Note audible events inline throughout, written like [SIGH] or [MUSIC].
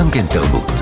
גם כן תרבות.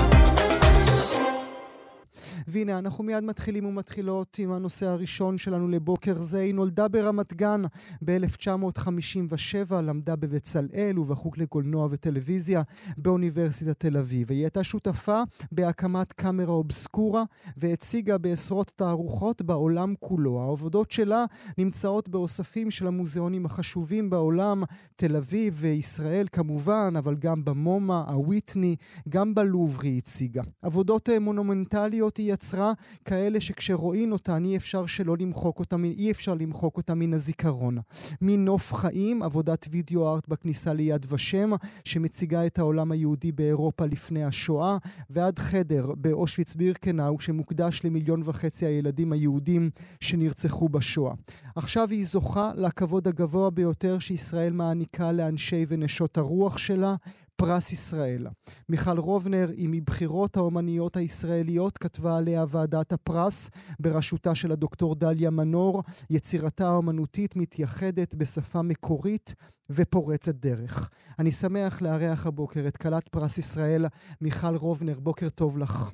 והנה, אנחנו מיד מתחילים ומתחילות עם הנושא הראשון שלנו לבוקר זה. היא נולדה ברמת גן ב-1957, למדה בבצלאל ובחוג לקולנוע וטלוויזיה באוניברסיטת תל אביב. היא הייתה שותפה בהקמת קאמרה אובסקורה והציגה בעשרות תערוכות בעולם כולו. העבודות שלה נמצאות באוספים של המוזיאונים החשובים בעולם, תל אביב וישראל כמובן, אבל גם במומה, הוויטני, גם בלובר היא הציגה. עבודות מונומנטליות היא יצרה כאלה שכשרואים אותן אי אפשר שלא למחוק אותן, אי אפשר למחוק אותן מן הזיכרון. מנוף חיים, עבודת וידאו ארט בכניסה ליד ושם, שמציגה את העולם היהודי באירופה לפני השואה, ועד חדר באושוויץ בירקנאו, שמוקדש למיליון וחצי הילדים היהודים שנרצחו בשואה. עכשיו היא זוכה לכבוד הגבוה ביותר שישראל מעניקה לאנשי ונשות הרוח שלה, פרס ישראל. מיכל רובנר היא מבחירות האומניות הישראליות, כתבה עליה ועדת הפרס בראשותה של הדוקטור דליה מנור. יצירתה האומנותית מתייחדת בשפה מקורית ופורצת דרך. אני שמח לארח הבוקר את כלת פרס ישראל, מיכל רובנר. בוקר טוב לך.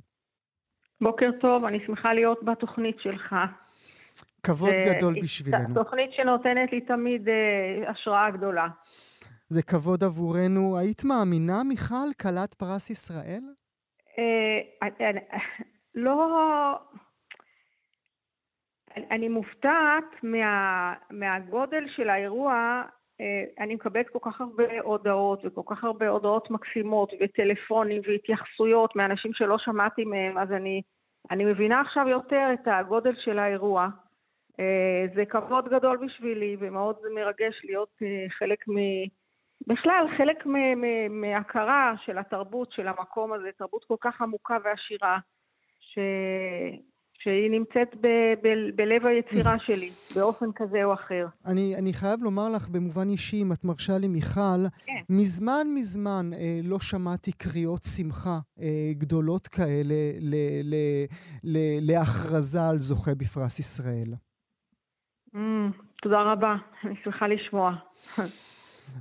בוקר טוב, אני שמחה להיות בתוכנית שלך. כבוד גדול בשבילנו. תוכנית שנותנת לי תמיד אה, השראה גדולה. זה כבוד עבורנו. היית מאמינה, מיכל, כלת פרס ישראל? אה, לא... אני מופתעת מה, מהגודל של האירוע. אה, אני מקבלת כל כך הרבה הודעות וכל כך הרבה הודעות מקסימות וטלפונים והתייחסויות מאנשים שלא שמעתי מהם, אז אני, אני מבינה עכשיו יותר את הגודל של האירוע. אה, זה כבוד גדול בשבילי ומאוד מרגש להיות חלק מ... בכלל, חלק מהכרה של התרבות, של המקום הזה, תרבות כל כך עמוקה ועשירה, ש... שהיא נמצאת ב, ב, בלב היצירה [COUGHS] שלי, באופן כזה או אחר. אני, אני חייב לומר לך במובן אישי, אם את מרשה לי, מיכל, כן. מזמן מזמן אה, לא שמעתי קריאות שמחה אה, גדולות כאלה ל, ל, ל, להכרזה על זוכה בפרס ישראל. Mm, תודה רבה, אני שמחה לשמוע. [LAUGHS]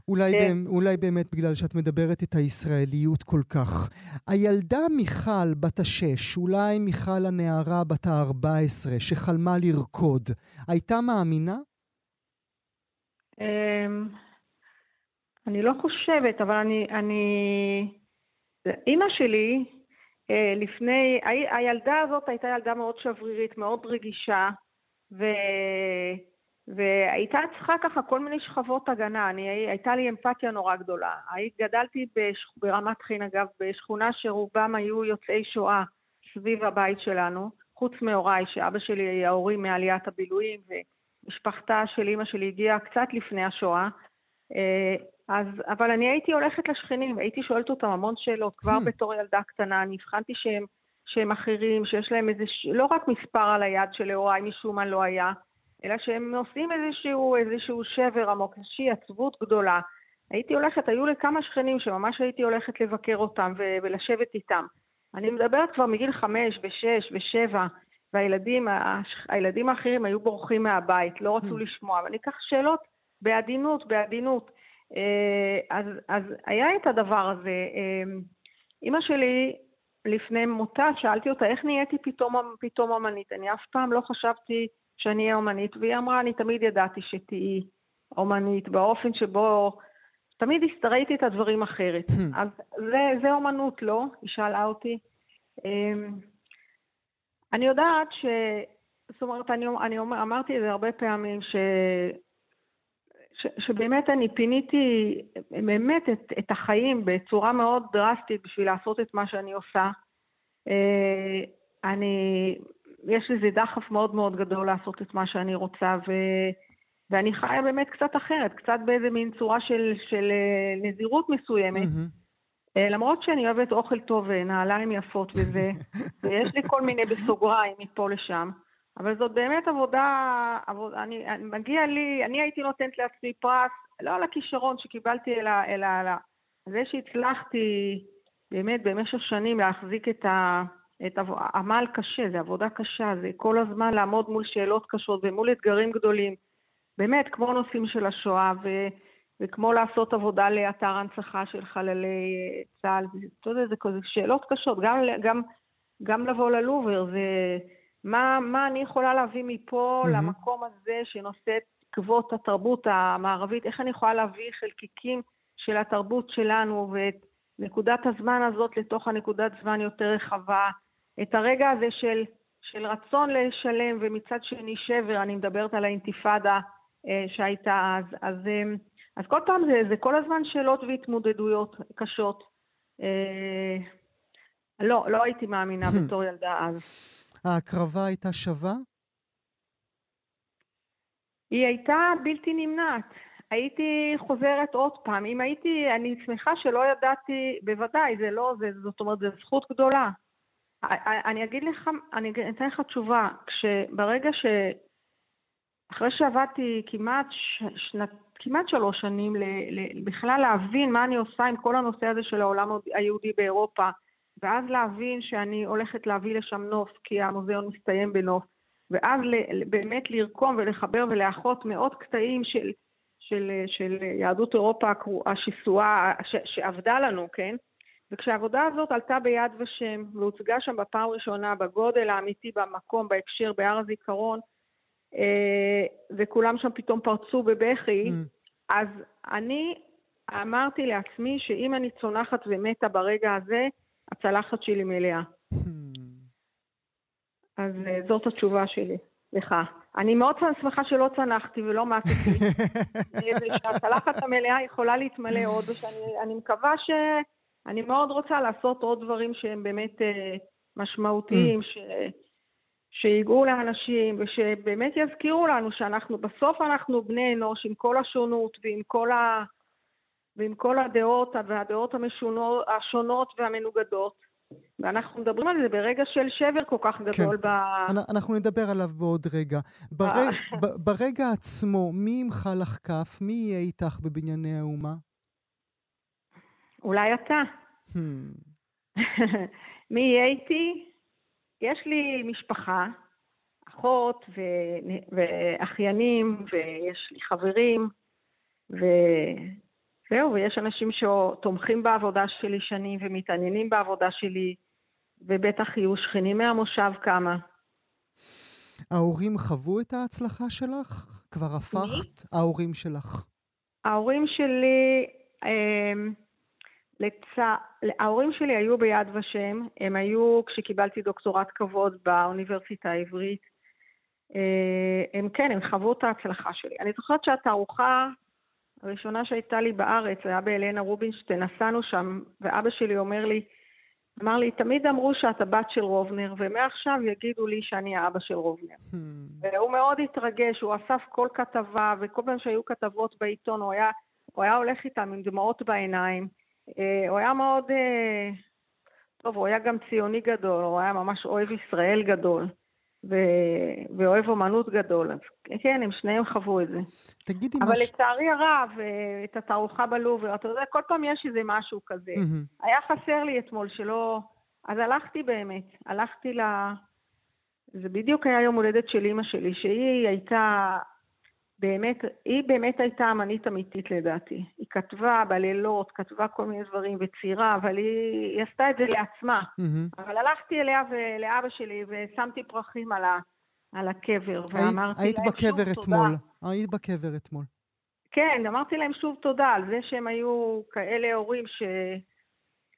אולי, כן. באמת, אולי באמת בגלל שאת מדברת את הישראליות כל כך. הילדה מיכל בת השש, אולי מיכל הנערה בת הארבע עשרה, שחלמה לרקוד, הייתה מאמינה? אמ, אני לא חושבת, אבל אני... אני... אימא שלי, אה, לפני... הילדה הזאת הייתה ילדה מאוד שברירית, מאוד רגישה, ו... והייתה צריכה ככה כל מיני שכבות הגנה, אני, הייתה לי אמפתיה נורא גדולה. גדלתי בש, ברמת חין, אגב, בשכונה שרובם היו יוצאי שואה סביב הבית שלנו, חוץ מהוריי, שאבא שלי, ההורים מעליית הבילויים, ומשפחתה של אימא שלי הגיעה קצת לפני השואה. אה, אז, אבל אני הייתי הולכת לשכנים, הייתי שואלת אותם המון שאלות, כבר hmm. בתור ילדה קטנה, אני הבחנתי שהם, שהם אחרים, שיש להם איזה, לא רק מספר על היד שלהוריי משום מה לא היה, אלא שהם עושים איזשהו, איזשהו שבר עמוק, איזושהי עצבות גדולה. הייתי הולכת, היו לי כמה שכנים שממש הייתי הולכת לבקר אותם ולשבת איתם. אני מדברת כבר מגיל חמש ושש ושבע, והילדים הילדים האחרים היו בורחים מהבית, לא רצו לשמוע. ואני אקח שאלות בעדינות, בעדינות. אה, אז, אז היה את הדבר הזה. אה, אימא שלי, לפני מותה, שאלתי אותה איך נהייתי פתאום, פתאום אמנית. אני אף פעם לא חשבתי שאני אהיה אומנית, והיא אמרה, אני תמיד ידעתי שתהיי אומנית, באופן שבו... תמיד ראיתי את הדברים אחרת. Hmm. אז זה, זה אומנות, לא? היא שאלה אותי. אמ, אני יודעת ש... זאת אומרת, אני, אני אומר, אמרתי את זה הרבה פעמים, ש... ש, שבאמת אני פיניתי באמת את, את החיים בצורה מאוד דרסטית בשביל לעשות את מה שאני עושה. אה, אני יש לזה דחף מאוד מאוד גדול לעשות את מה שאני רוצה, ו... ואני חיה באמת קצת אחרת, קצת באיזה מין צורה של, של אה, נזירות מסוימת. Mm-hmm. למרות שאני אוהבת אוכל טוב ונעליים יפות וזה, [LAUGHS] ויש לי כל מיני בסוגריים מפה לשם, אבל זאת באמת עבודה, עבודה אני, אני, מגיע לי, אני הייתי נותנת לעצמי פרס, לא על הכישרון שקיבלתי, אלא, אלא על זה שהצלחתי באמת במשך שנים להחזיק את ה... את עמל קשה, זה עבודה קשה, זה כל הזמן לעמוד מול שאלות קשות ומול אתגרים גדולים, באמת, כמו נושאים של השואה, ו, וכמו לעשות עבודה לאתר הנצחה של חללי אה, צה"ל, אתה יודע, זה כזה שאלות קשות, גם, גם, גם לבוא ללובר, זה מה, מה אני יכולה להביא מפה mm-hmm. למקום הזה שנושא את עקבות התרבות המערבית, איך אני יכולה להביא חלקיקים של התרבות שלנו ואת נקודת הזמן הזאת לתוך הנקודת זמן יותר רחבה, את הרגע הזה של, של רצון לשלם ומצד שני שבר, אני מדברת על האינתיפאדה אה, שהייתה אז, אז, אה, אז כל פעם זה, זה כל הזמן שאלות והתמודדויות קשות. אה, לא, לא הייתי מאמינה בתור ילדה אז. ההקרבה הייתה שווה? היא הייתה בלתי נמנעת. הייתי חוזרת עוד פעם. אם הייתי, אני שמחה שלא ידעתי, בוודאי, זה לא, זה, זאת אומרת, זו זכות גדולה. אני אגיד לך, אני אתן לך תשובה. כשברגע ש... אחרי שעבדתי כמעט, ש... שנת, כמעט שלוש שנים, ל... ל... בכלל להבין מה אני עושה עם כל הנושא הזה של העולם היהודי באירופה, ואז להבין שאני הולכת להביא לשם נוף, כי המוזיאון מסתיים בנוף, ואז באמת לרקום ולחבר ולאחות מאות קטעים של, של, של יהדות אירופה השסועה, ש, שעבדה לנו, כן? וכשהעבודה הזאת עלתה ביד ושם והוצגה שם בפעם ראשונה בגודל האמיתי במקום, בהקשר, בהר הזיכרון, אה, וכולם שם פתאום פרצו בבכי, mm. אז אני אמרתי לעצמי שאם אני צונחת ומתה ברגע הזה, הצלחת שלי מלאה. Hmm. אז אה, זאת התשובה שלי לך. אני מאוד שמחה שלא צנחתי ולא מתתי, [LAUGHS] ושהצלחת המלאה יכולה להתמלא עוד, ושאני מקווה ש... אני מאוד רוצה לעשות עוד דברים שהם באמת uh, משמעותיים, mm. ש... שיגעו לאנשים, ושבאמת יזכירו לנו שאנחנו, בסוף אנחנו בני אנוש עם כל השונות ועם כל, ה... ועם כל הדעות והדעות המשונות, השונות והמנוגדות. ואנחנו מדברים על זה ברגע של שבר כל כך גדול כן. ב... אנחנו נדבר עליו בעוד רגע. ברג... אה. ברגע עצמו, מי ימחא לך כף? מי יהיה איתך בבנייני האומה? אולי אתה. Hmm. [LAUGHS] מי יהיה איתי? יש לי משפחה, אחות ו... ואחיינים, ויש לי חברים, וזהו, ויש אנשים שתומכים בעבודה שלי שנים ומתעניינים בעבודה שלי, ובטח יהיו שכנים מהמושב כמה. ההורים חוו את ההצלחה שלך? כבר הפכת? מי? ההורים שלך. ההורים שלי, אה, לצ... ההורים שלי היו ביד ושם, הם היו כשקיבלתי דוקטורט כבוד באוניברסיטה העברית. אה, הם כן, הם חוו את ההצלחה שלי. אני זוכרת שהתערוכה הראשונה שהייתה לי בארץ, היה באלנה רובינשטיין, נסענו שם, ואבא שלי אומר לי, אמר לי, תמיד אמרו שאת הבת של רובנר, ומעכשיו יגידו לי שאני האבא של רובנר. Hmm. והוא מאוד התרגש, הוא אסף כל כתבה, וכל פעם שהיו כתבות בעיתון, הוא היה, הוא היה הולך איתם עם דמעות בעיניים. אה, הוא היה מאוד... אה, טוב, הוא היה גם ציוני גדול, הוא היה ממש אוהב ישראל גדול. ו- ואוהב אומנות גדול. אז כן, הם שניהם חוו את זה. תגידי אבל מש... לצערי הרב, אה, את התערוכה בלובר, אתה יודע, כל פעם יש איזה משהו כזה. Mm-hmm. היה חסר לי אתמול שלא... אז הלכתי באמת, הלכתי ל... זה בדיוק היה יום הולדת של אימא שלי, שהיא הייתה באמת, היא באמת הייתה אמנית אמיתית לדעתי. היא כתבה בלילות, כתבה כל מיני דברים, וציירה, אבל היא, היא עשתה את זה לעצמה. Mm-hmm. אבל הלכתי אליה ולאבא שלי ושמתי פרחים על, ה, על הקבר, ואמרתי היית להם שוב תודה. אתמול. היית בקבר אתמול. כן, אמרתי להם שוב תודה על זה שהם היו כאלה הורים ש...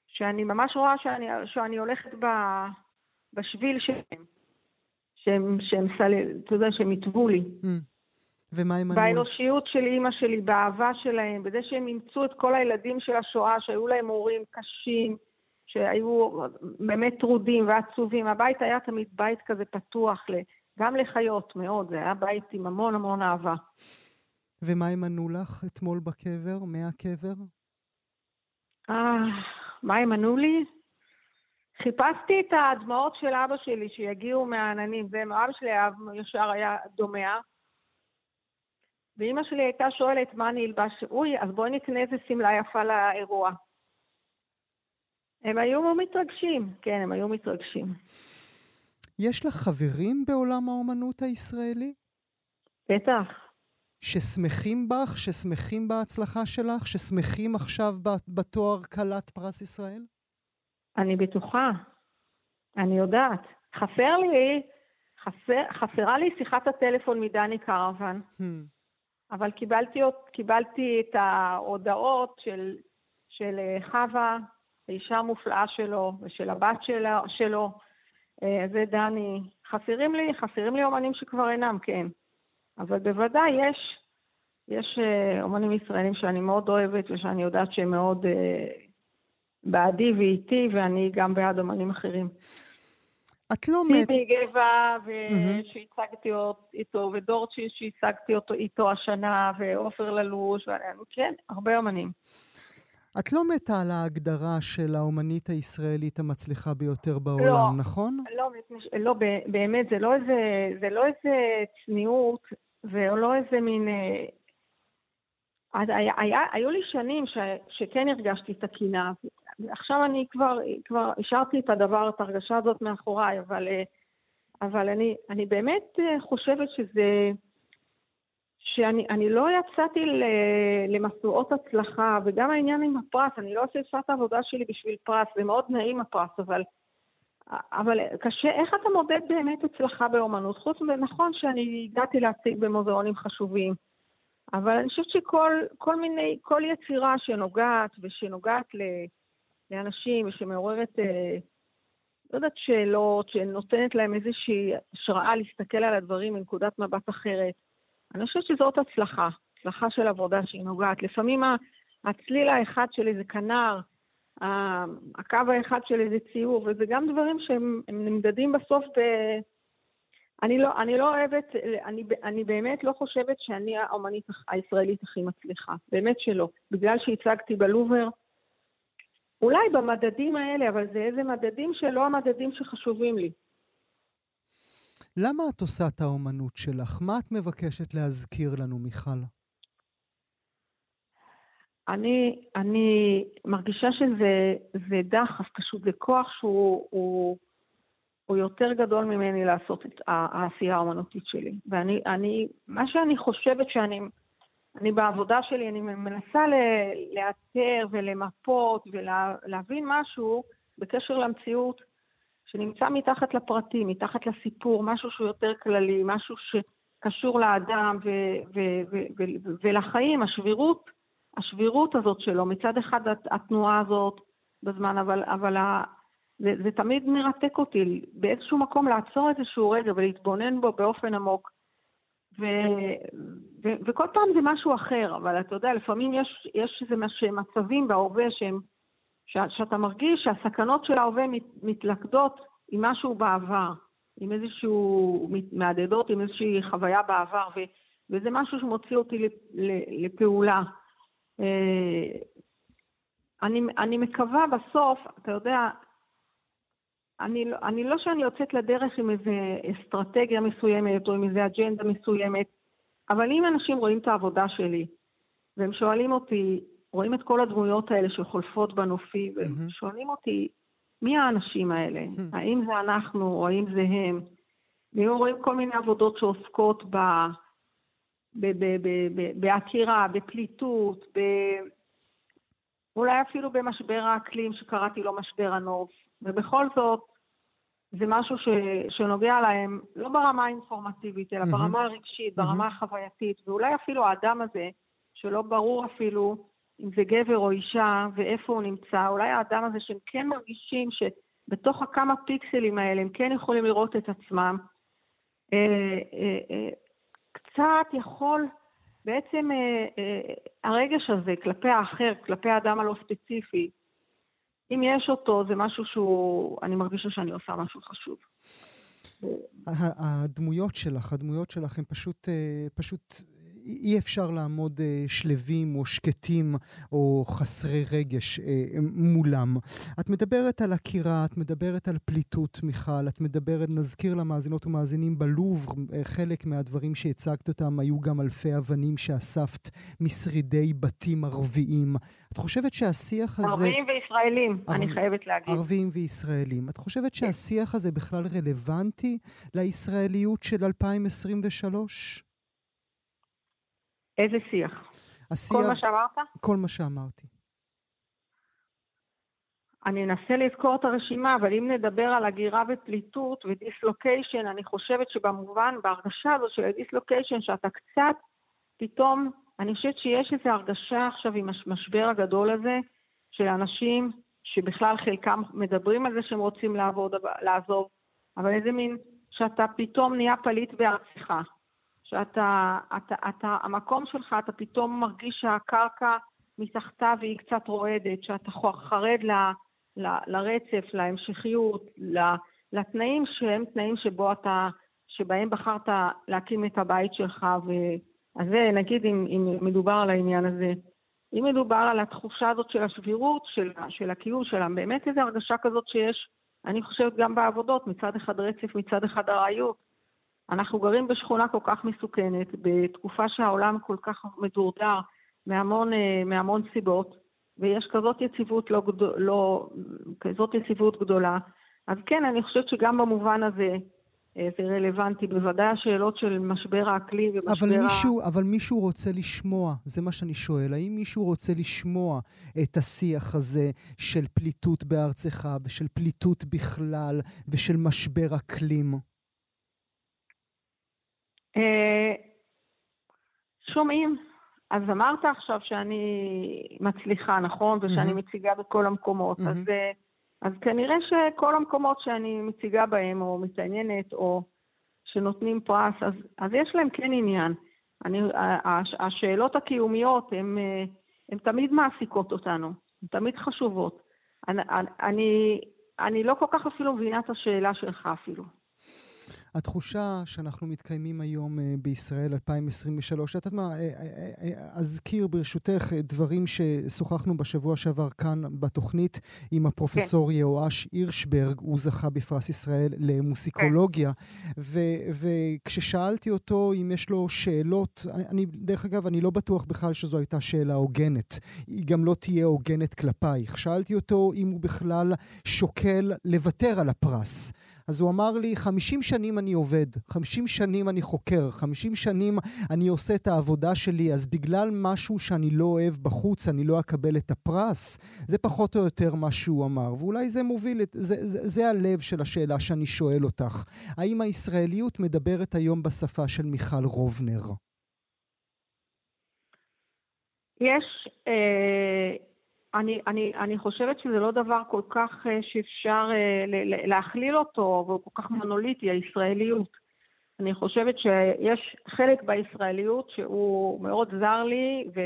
שאני ממש רואה שאני, שאני הולכת ב... בשביל שלהם. שהם, שהם, שהם, אתה יודע, שהם התוו לי. Mm. ומה עם הנוער? באנושיות של אימא שלי, באהבה שלהם, בזה שהם אימצו את כל הילדים של השואה, שהיו להם הורים קשים, שהיו באמת טרודים ועצובים. הבית היה תמיד בית כזה פתוח, גם לחיות מאוד, זה היה בית עם המון המון אהבה. ומה הם ענו לך אתמול בקבר, מהקבר? אה, מה הם ענו לי? חיפשתי את הדמעות של אבא שלי שיגיעו מהעננים, זה, אבא שלי ישר היה דומע. ואימא שלי הייתה שואלת מה אני אלבש, אוי, אז בואי נקנה איזה שמלה יפה לאירוע. הם היו מתרגשים, כן, הם היו מתרגשים. יש לך חברים בעולם האומנות הישראלי? בטח. ששמחים בך, ששמחים בהצלחה שלך, ששמחים עכשיו בתואר כלת פרס ישראל? אני בטוחה. אני יודעת. חסר לי, חסר, חסרה לי שיחת הטלפון מדני קרוון. Hmm. אבל קיבלתי, קיבלתי את ההודעות של, של אה, חווה, האישה המופלאה שלו, ושל הבת שלה, שלו, אה, זה דני. חסרים לי, חסרים לי אומנים שכבר אינם, כן. אבל בוודאי יש, יש אה, אומנים ישראלים שאני מאוד אוהבת ושאני יודעת שהם מאוד בעדי ואיתי, ואני גם בעד אומנים אחרים. את לא מת... טיבי גבע, שהצגתי איתו, ודורצ'י שהצגתי אותו איתו השנה, ועופר ללוש, כן, הרבה אומנים. את לא מתה על ההגדרה של האומנית הישראלית המצליחה ביותר בעולם, לא, נכון? לא, לא, באמת, זה לא איזה, זה לא איזה צניעות, ולא איזה מין... אה, היה, היה, היו לי שנים ש, שכן הרגשתי את הקינה, עכשיו אני כבר, כבר השארתי את הדבר, את ההרגשה הזאת מאחוריי, אבל, אה, אבל אני, אני באמת אה, חושבת שזה, שאני לא יצאתי למשואות הצלחה, וגם העניין עם הפרס, אני לא עושה את העבודה שלי בשביל פרס, זה מאוד נעים הפרס, אבל, אבל קשה, איך אתה מודד באמת הצלחה באומנות? חוץ מזה, נכון שאני הגעתי להציג במוזיאונים חשובים, אבל אני חושבת שכל מיני, כל יצירה שנוגעת ושנוגעת ל... לאנשים, שמעוררת, אה, לא יודעת, שאלות, שנותנת להם איזושהי השראה להסתכל על הדברים מנקודת מבט אחרת. אני חושבת שזאת הצלחה, הצלחה של עבודה שהיא נוגעת. לפעמים הצליל האחד של איזה כנר, הקו האחד של איזה ציור, וזה גם דברים שהם נמדדים בסוף ב... אני לא, אני לא אוהבת, אני, אני באמת לא חושבת שאני האומנית הישראלית הכי מצליחה, באמת שלא. בגלל שהצגתי בלובר, אולי במדדים האלה, אבל זה איזה מדדים שלא המדדים שחשובים לי. למה את עושה את האומנות שלך? מה את מבקשת להזכיר לנו, מיכל? אני, אני מרגישה שזה דחף, פשוט זה כוח שהוא הוא, הוא יותר גדול ממני לעשות את העשייה האומנותית שלי. ואני, אני, מה שאני חושבת שאני אני בעבודה שלי, אני מנסה לאתר ולמפות ולהבין משהו בקשר למציאות שנמצא מתחת לפרטים, מתחת לסיפור, משהו שהוא יותר כללי, משהו שקשור לאדם ו- ו- ו- ולחיים, השבירות, השבירות הזאת שלו. מצד אחד התנועה הזאת בזמן, אבל, אבל ה- זה, זה תמיד מרתק אותי באיזשהו מקום לעצור איזשהו רגע ולהתבונן בו באופן עמוק. ו, ו, וכל פעם זה משהו אחר, אבל אתה יודע, לפעמים יש, יש איזה מצבים בהווה שהם, ש, שאתה מרגיש שהסכנות של ההווה מת, מתלכדות עם משהו בעבר, עם איזשהו, מהדהדות עם איזושהי חוויה בעבר, ו, וזה משהו שמוציא אותי לפעולה. אה, אני, אני מקווה בסוף, אתה יודע, אני, לא, אני לא שאני יוצאת לדרך עם איזו אסטרטגיה מסוימת או עם איזו אג'נדה מסוימת, אבל אם אנשים רואים את העבודה שלי, והם שואלים אותי, רואים את כל הדמויות האלה שחולפות בנופי, והם mm-hmm. שואלים אותי, מי האנשים האלה? Mm-hmm. האם זה אנחנו או האם זה הם? ואם רואים כל מיני עבודות שעוסקות ב... בעקירה, בפליטות, ב... אולי אפילו במשבר האקלים שקראתי לו משבר הנוף, ובכל זאת, זה משהו ש, שנוגע להם לא ברמה האינפורמטיבית, אלא mm-hmm. ברמה הרגשית, mm-hmm. ברמה החווייתית, ואולי אפילו האדם הזה, שלא ברור אפילו אם זה גבר או אישה ואיפה הוא נמצא, אולי האדם הזה שהם כן מרגישים שבתוך הכמה פיקסלים האלה הם כן יכולים לראות את עצמם, אה, אה, אה, קצת יכול, בעצם אה, אה, הרגש הזה כלפי האחר, כלפי האדם הלא ספציפי, אם יש אותו, זה משהו שהוא, אני מרגישה שאני עושה משהו חשוב. הדמויות שלך, הדמויות שלך הן פשוט, אה, פשוט אי אפשר לעמוד אה, שלווים או שקטים או חסרי רגש אה, מולם. את מדברת על עקירה, את מדברת על פליטות, מיכל, את מדברת, נזכיר למאזינות ומאזינים בלוב, אה, חלק מהדברים שהצגת אותם היו גם אלפי אבנים שאספת משרידי בתים ערביים. את חושבת שהשיח הזה... ערביים וישראלים, ער... אני חייבת להגיד. ערביים וישראלים. את חושבת כן. שהשיח הזה בכלל רלוונטי לישראליות של 2023? איזה שיח? השיח... כל מה שאמרת? כל מה שאמרתי. אני אנסה לזכור את הרשימה, אבל אם נדבר על הגירה ופליטות ודיסלוקיישן, אני חושבת שבמובן, בהרגשה הזאת של הדיסלוקיישן, שאתה קצת, פתאום, אני חושבת שיש איזו הרגשה עכשיו עם המשבר הגדול הזה, של אנשים שבכלל חלקם מדברים על זה שהם רוצים לעבוד, לעזוב, אבל איזה מין, שאתה פתאום נהיה פליט בארצך. שאתה, אתה, אתה, המקום שלך, אתה פתאום מרגיש שהקרקע מתחתיו היא קצת רועדת, שאתה חרד ל, ל, לרצף, להמשכיות, לתנאים שהם תנאים שבו אתה, שבהם בחרת להקים את הבית שלך, ו... אז זה, נגיד אם, אם מדובר על העניין הזה. אם מדובר על התחושה הזאת של השבירות, של, של הקיום שלה, באמת איזו הרגשה כזאת שיש, אני חושבת גם בעבודות, מצד אחד רצף, מצד אחד ארעיות. אנחנו גרים בשכונה כל כך מסוכנת, בתקופה שהעולם כל כך מדורדר מהמון, אה, מהמון סיבות, ויש כזאת יציבות, לא, לא, כזאת יציבות גדולה. אז כן, אני חושבת שגם במובן הזה, אה, זה רלוונטי. בוודאי השאלות של משבר האקלים ומשבר אבל מישהו, ה... אבל מישהו רוצה לשמוע, זה מה שאני שואל. האם מישהו רוצה לשמוע את השיח הזה של פליטות בארצך ושל פליטות בכלל ושל משבר אקלים? אה, שומעים. אז אמרת עכשיו שאני מצליחה, נכון? ושאני mm-hmm. מציגה בכל המקומות. Mm-hmm. אז... אה, אז כנראה שכל המקומות שאני מציגה בהם, או מתעניינת, או שנותנים פרס, אז, אז יש להם כן עניין. אני, השאלות הקיומיות הן תמיד מעסיקות אותנו, הן תמיד חשובות. אני, אני, אני לא כל כך אפילו מבינה את השאלה שלך אפילו. התחושה שאנחנו מתקיימים היום אה, בישראל 2023, את יודעת מה, אה, אה, אזכיר ברשותך דברים ששוחחנו בשבוע שעבר כאן בתוכנית עם הפרופסור כן. יהואש הירשברג, הוא זכה בפרס ישראל למוסיקולוגיה, כן. וכששאלתי אותו אם יש לו שאלות, אני, דרך אגב, אני לא בטוח בכלל שזו הייתה שאלה הוגנת. היא גם לא תהיה הוגנת כלפייך. שאלתי אותו אם הוא בכלל שוקל לוותר על הפרס. אז הוא אמר לי, 50 שנים אני עובד, 50 שנים אני חוקר, 50 שנים אני עושה את העבודה שלי, אז בגלל משהו שאני לא אוהב בחוץ, אני לא אקבל את הפרס? זה פחות או יותר מה שהוא אמר, ואולי זה מוביל, את, זה, זה, זה הלב של השאלה שאני שואל אותך. האם הישראליות מדברת היום בשפה של מיכל רובנר? יש אה, אני, אני, אני חושבת שזה לא דבר כל כך אה, שאפשר אה, להכליל אותו, והוא כל כך מונוליטי, הישראליות. אני חושבת שיש חלק בישראליות שהוא מאוד זר לי ו,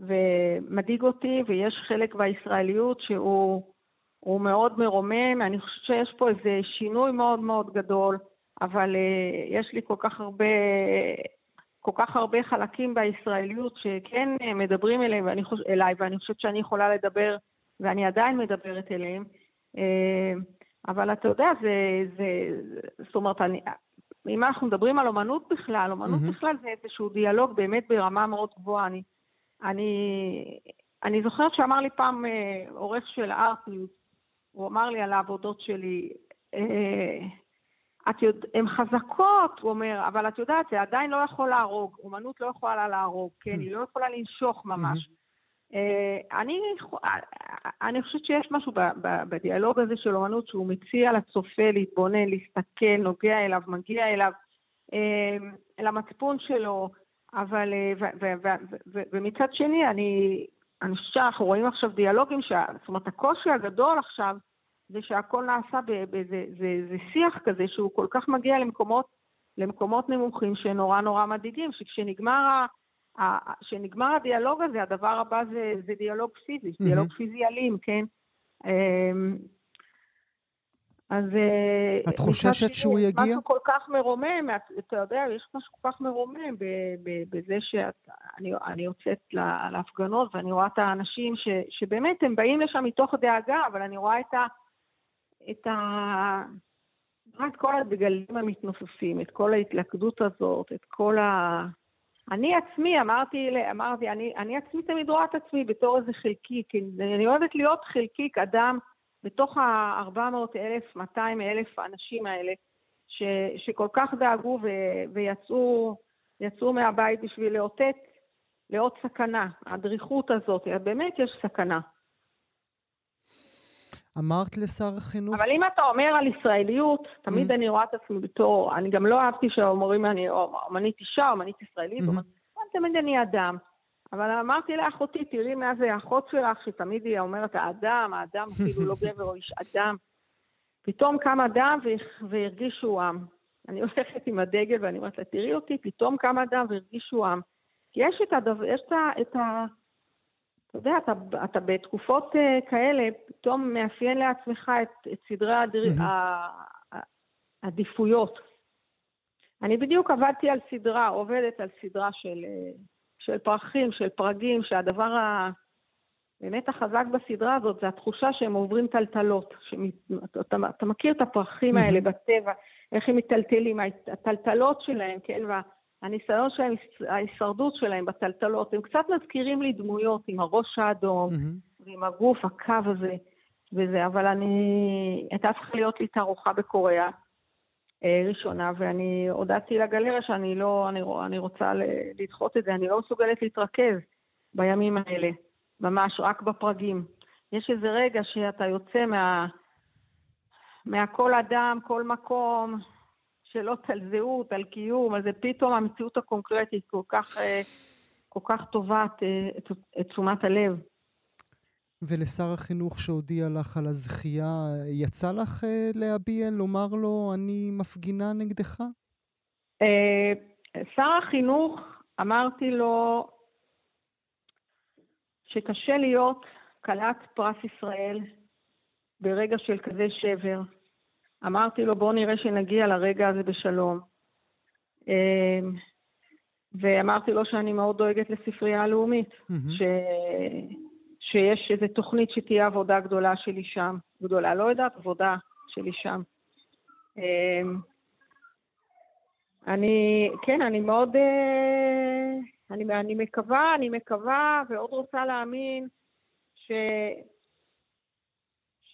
ומדאיג אותי, ויש חלק בישראליות שהוא מאוד מרומם. אני חושבת שיש פה איזה שינוי מאוד מאוד גדול, אבל אה, יש לי כל כך הרבה כל כך הרבה חלקים בישראליות שכן מדברים אליהם ואני חוש... אליי, ואני חושבת שאני יכולה לדבר, ואני עדיין מדברת אליהם. אה, אבל אתה יודע, זה, זה, זאת אומרת, אני, אם אנחנו מדברים על אומנות בכלל, אומנות mm-hmm. בכלל זה איזשהו דיאלוג באמת ברמה מאוד גבוהה. אני, אני, אני זוכרת שאמר לי פעם אה, עורך של ארטיוס, הוא אמר לי על העבודות שלי, אה, את יודע, הן חזקות, הוא אומר, אבל את יודעת, זה עדיין לא יכול להרוג. אומנות לא יכולה להרוג, כן? Hmm. היא לא יכולה לנשוך ממש. Hmm. אני, אני חושבת שיש משהו בדיאלוג הזה של אומנות שהוא מציע לצופה להתבונן, להסתכל, נוגע אליו, מגיע אליו, אה, למצפון שלו, אבל, אה, ומצד שני, אני, אני חושבת שאנחנו רואים עכשיו דיאלוגים, זאת אומרת, הקושי הגדול עכשיו זה שהכל נעשה באיזה שיח כזה שהוא כל כך מגיע למקומות, למקומות נמוכים שנורא נורא מדאיגים, שכשנגמר ה, שנגמר הדיאלוג הזה, הדבר הבא זה, זה דיאלוג פיזי, mm-hmm. דיאלוג פיזי אלים, כן? אמ, אז... אה, את חוששת שהוא יגיע? משהו כל כך מרומם, אתה יודע, יש משהו כל כך מרומם בזה שאני יוצאת להפגנות ואני רואה את האנשים ש, שבאמת הם באים לשם מתוך דאגה, אבל אני רואה את ה... את ה... את כל הדגלים המתנופפים, את כל ההתלכדות הזאת, את כל ה... אני עצמי, אמרתי, אמרתי, אני, אני עצמי תמיד רואה את עצמי בתור איזה חלקיק, אני אוהבת להיות חלקיק, אדם, בתוך ה-400 אלף, 200 אלף האנשים האלה, ש, שכל כך דאגו ו, ויצאו מהבית בשביל לאותת לעוד סכנה. הדריכות הזאת, באמת יש סכנה. אמרת לשר החינוך... אבל אם אתה אומר על ישראליות, תמיד mm-hmm. אני רואה את עצמי בתור, אני גם לא אהבתי שאומרים אני אומנית אישה, אומנית ישראלית, mm-hmm. תמיד אני אדם. אבל אמרתי לאחותי, תראי מה זה האחות שלך, שתמיד היא אומרת, האדם, האדם, כאילו לא גבר או איש אדם. פתאום קם אדם והרגישו עם. אני הולכת עם הדגל ואני אומרת לה, תראי אותי, פתאום קם אדם והרגישו עם. כי יש את הדבר, יש את ה... אתה יודע, אתה, אתה בתקופות uh, כאלה, פתאום מאפיין לעצמך את, את סדרי הדר... mm-hmm. העדיפויות. אני בדיוק עבדתי על סדרה, עובדת על סדרה של, אה, של פרחים, של פרגים, שהדבר ה... באמת החזק בסדרה הזאת זה התחושה שהם עוברים טלטלות. שמת... אתה, אתה מכיר את הפרחים. האלה בטבע, איך הם מיטלטלים, הטלטלות שלהם, כן, וה... הניסיון שלהם, ההישרדות שלהם בטלטלות, הם קצת מזכירים לי דמויות עם הראש האדום mm-hmm. ועם הגוף, הקו הזה וזה, אבל אני, הייתה צריכה להיות לי תערוכה בקוריאה אה, ראשונה, ואני הודעתי לגלריה שאני לא, אני, אני רוצה לדחות את זה, אני לא מסוגלת להתרכז בימים האלה, ממש רק בפרגים. יש איזה רגע שאתה יוצא מה... מהכל אדם, כל מקום, שאלות על זהות, על קיום, אז זה פתאום המציאות הקונקרטית כל כך, אה, כל כך טובעת אה, את, את תשומת הלב. ולשר החינוך שהודיע לך על הזכייה, יצא לך אה, להביע, לומר לו, אני מפגינה נגדך? שר החינוך, אמרתי לו שקשה להיות כלת פרס ישראל ברגע של כזה שבר. אמרתי לו, בוא נראה שנגיע לרגע הזה בשלום. אמ, ואמרתי לו שאני מאוד דואגת לספרייה הלאומית, mm-hmm. ש... שיש איזו תוכנית שתהיה עבודה גדולה שלי שם. גדולה, לא יודעת, עבודה שלי שם. אמ, אני, כן, אני מאוד, אה, אני, אני מקווה, אני מקווה ועוד רוצה להאמין ש...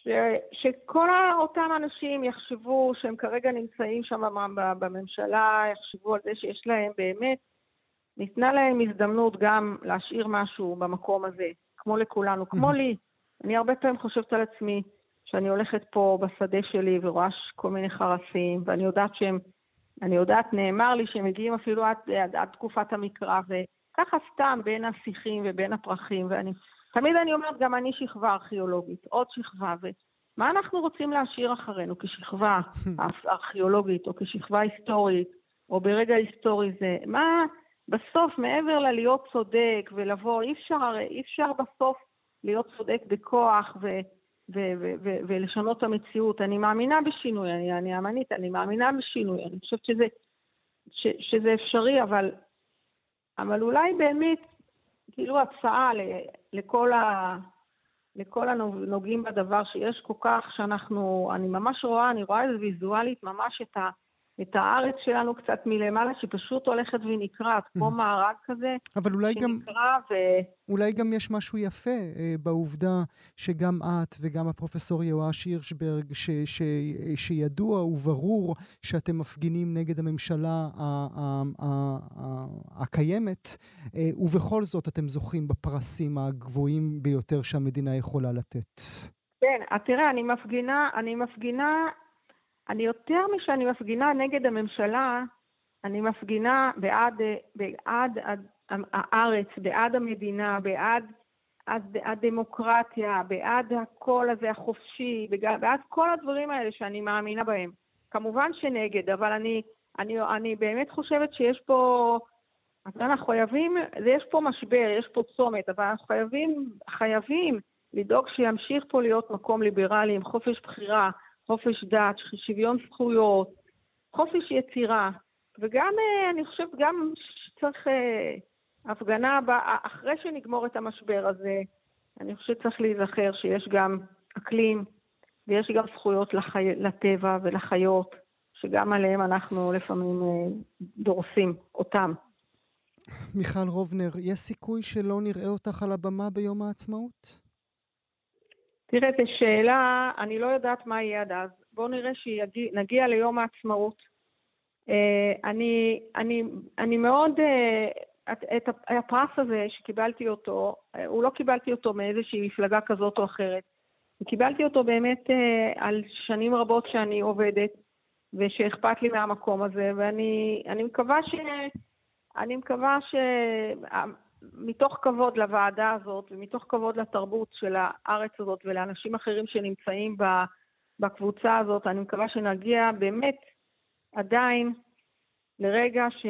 ש, שכל אותם אנשים יחשבו שהם כרגע נמצאים שם בממשלה, יחשבו על זה שיש להם באמת, ניתנה להם הזדמנות גם להשאיר משהו במקום הזה, כמו לכולנו, כמו לי. אני הרבה פעמים חושבת על עצמי שאני הולכת פה בשדה שלי ורואה כל מיני חרסים, ואני יודעת שהם, אני יודעת, נאמר לי שהם מגיעים אפילו עד, עד, עד תקופת המקרא, וככה סתם בין השיחים ובין הפרחים, ואני תמיד אני אומרת, גם אני שכבה ארכיאולוגית, עוד שכבה, ומה אנחנו רוצים להשאיר אחרינו כשכבה [LAUGHS] ארכיאולוגית, או כשכבה היסטורית, או ברגע היסטורי זה? מה, בסוף, מעבר ללהיות צודק ולבוא, אי אפשר, אי אפשר בסוף להיות צודק בכוח ו... ו- ו- ו- ולשנות את המציאות. אני מאמינה בשינוי, אני, אני אמנית, אני מאמינה בשינוי, אני חושבת שזה, ש- שזה אפשרי, אבל, אבל אולי באמת כאילו הצעה לכל, ה, לכל הנוגעים בדבר, שיש כל כך שאנחנו, אני ממש רואה, אני רואה איזה ויזואלית ממש את ה... את הארץ שלנו קצת מלמעלה, שפשוט הולכת ונקרעת, כמו mm. מארג כזה, אבל אולי שנקרע גם, ו... אולי גם יש משהו יפה אה, בעובדה שגם את וגם הפרופסור יואש הירשברג, ש, ש, שידוע וברור שאתם מפגינים נגד הממשלה ה, ה, ה, ה, הקיימת, אה, ובכל זאת אתם זוכים בפרסים הגבוהים ביותר שהמדינה יכולה לתת. כן, תראה, אני מפגינה, אני מפגינה אני יותר משאני מפגינה נגד הממשלה, אני מפגינה בעד, בעד הארץ, בעד המדינה, בעד הדמוקרטיה, בעד הקול הזה החופשי, בעד כל הדברים האלה שאני מאמינה בהם. כמובן שנגד, אבל אני, אני, אני באמת חושבת שיש פה, אנחנו חייבים, יש פה משבר, יש פה צומת, אבל אנחנו חייבים, חייבים לדאוג שימשיך פה להיות מקום ליברלי עם חופש בחירה, חופש דת, שוויון זכויות, חופש יצירה, וגם, אה, אני חושבת, גם צריך אה, הפגנה, אחרי שנגמור את המשבר הזה, אני חושבת שצריך להיזכר שיש גם אקלים ויש גם זכויות לחי... לטבע ולחיות, שגם עליהם אנחנו לפעמים אה, דורסים אותם. מיכל רובנר, יש סיכוי שלא נראה אותך על הבמה ביום העצמאות? תראה, זו שאלה, אני לא יודעת מה יהיה עד אז. בואו נראה שנגיע ליום העצמאות. Uh, אני, אני, אני מאוד, uh, את, את הפרס הזה שקיבלתי אותו, הוא לא קיבלתי אותו מאיזושהי מפלגה כזאת או אחרת. קיבלתי אותו באמת אה, על שנים רבות שאני עובדת, ושאכפת לי מהמקום הזה, ואני מקווה ש... אני מקווה שמתוך כבוד לוועדה הזאת, ומתוך כבוד לתרבות של הארץ הזאת ולאנשים אחרים שנמצאים בקבוצה הזאת, אני מקווה שנגיע באמת עדיין לרגע ש,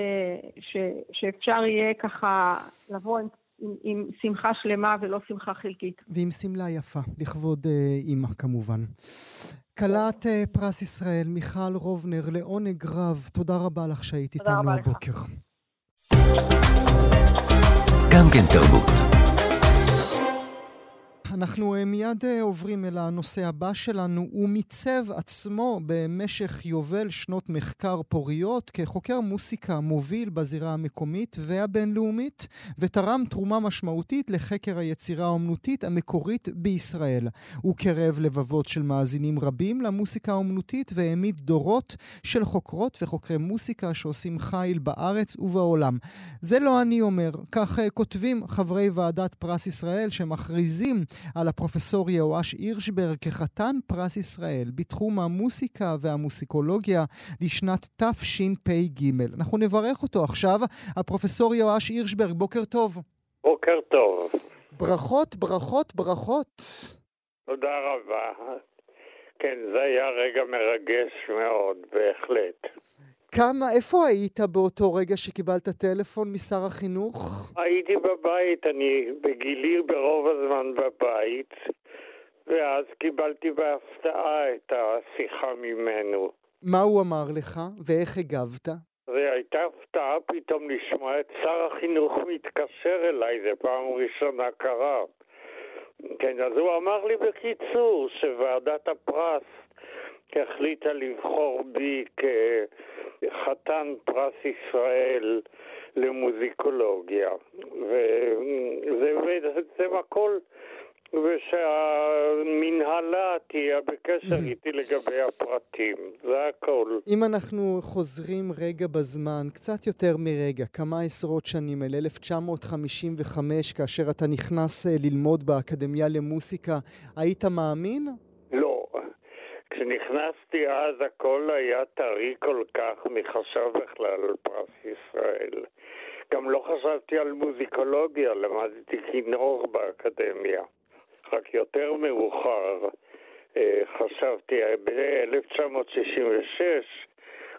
ש, שאפשר יהיה ככה לבוא עם, עם, עם שמחה שלמה ולא שמחה חלקית. ועם שמלה יפה, לכבוד אה, אימא כמובן. כלת אה, פרס ישראל, מיכל רובנר, לעונג רב, תודה רבה לך שהיית איתנו הבוקר. גם כן תרבות. אנחנו אה, מיד אה, עוברים אל הנושא הבא שלנו. הוא מיצב עצמו במשך יובל שנות מחקר פוריות כחוקר מוסיקה מוביל בזירה המקומית והבינלאומית, ותרם תרומה משמעותית לחקר היצירה האומנותית המקורית בישראל. הוא קרב לבבות של מאזינים רבים למוסיקה האומנותית והעמיד דורות של חוקרות וחוקרי מוסיקה שעושים חיל בארץ ובעולם. זה לא אני אומר, כך אה, כותבים חברי ועדת פרס ישראל שמכריזים על הפרופסור יהואש הירשברג כחתן פרס ישראל בתחום המוסיקה והמוסיקולוגיה לשנת תשפ"ג. אנחנו נברך אותו עכשיו. הפרופסור יהואש הירשברג, בוקר טוב. בוקר טוב. ברכות, ברכות, ברכות. תודה רבה. כן, זה היה רגע מרגש מאוד, בהחלט. כמה, איפה היית באותו רגע שקיבלת טלפון משר החינוך? הייתי בבית, אני בגילי ברוב הזמן בבית, ואז קיבלתי בהפתעה את השיחה ממנו. מה הוא אמר לך, ואיך הגבת? זו הייתה הפתעה פתאום לשמוע את שר החינוך מתקשר אליי, זה פעם ראשונה קרה. כן, אז הוא אמר לי בקיצור שוועדת הפרס החליטה לבחור בי כחתן פרס ישראל למוזיקולוגיה. וזה בעצם הכל, ושהמנהלה תהיה בקשר איתי לגבי הפרטים, זה הכל. אם אנחנו חוזרים רגע בזמן, קצת יותר מרגע, כמה עשרות שנים, אל 1955, כאשר אתה נכנס אה, ללמוד באקדמיה למוסיקה, היית מאמין? כשנכנסתי אז הכל היה טרי כל כך, מי חשב בכלל על פרס ישראל. גם לא חשבתי על מוזיקולוגיה, למדתי כינור באקדמיה. רק יותר מאוחר אה, חשבתי, ב-1966,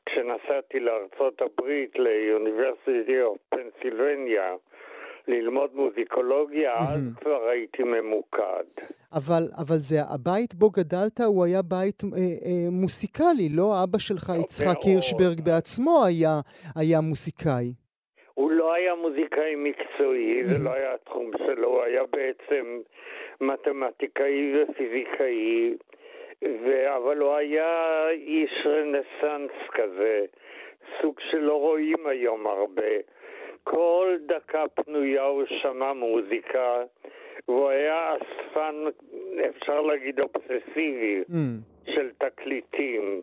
כשנסעתי לארצות הברית, לאוניברסיטי פנסילבניה, ללמוד מוזיקולוגיה, אז כבר הייתי ממוקד. אבל, אבל זה הבית בו גדלת, הוא היה בית אה, אה, מוסיקלי, לא אבא שלך, יצחק הירשברג בעצמו היה, היה מוסיקאי. הוא לא היה מוזיקאי מקצועי, זה לא היה התחום שלו, הוא היה בעצם מתמטיקאי ופיזיקאי, ו... אבל הוא היה איש רנסאנס כזה, סוג שלא רואים היום הרבה. כל דקה פנויה הוא שמע מוזיקה, והוא היה אספן, אפשר להגיד, אובססיבי mm. של תקליטים.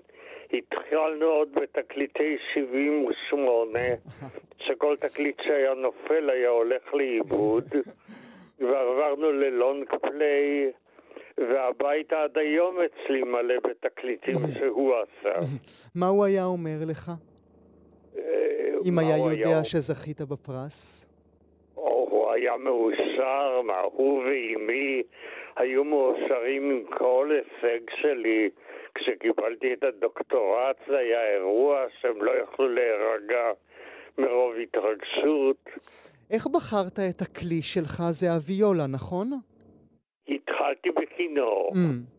התחלנו עוד בתקליטי 78, [LAUGHS] שכל תקליט שהיה נופל היה הולך לאיבוד, [LAUGHS] ועברנו ללונג פליי, והבית עד היום אצלי מלא בתקליטים שהוא עשה. [LAUGHS] מה הוא היה אומר לך? אם היה יודע שזכית בפרס? הוא היה מאושר, מה הוא ואימי היו מאושרים עם כל הישג שלי. כשקיבלתי את הדוקטורט זה היה אירוע שהם לא יכלו להירגע מרוב התרגשות. איך בחרת את הכלי שלך? זה הוויולה, נכון? התחלתי בכינור. Mm.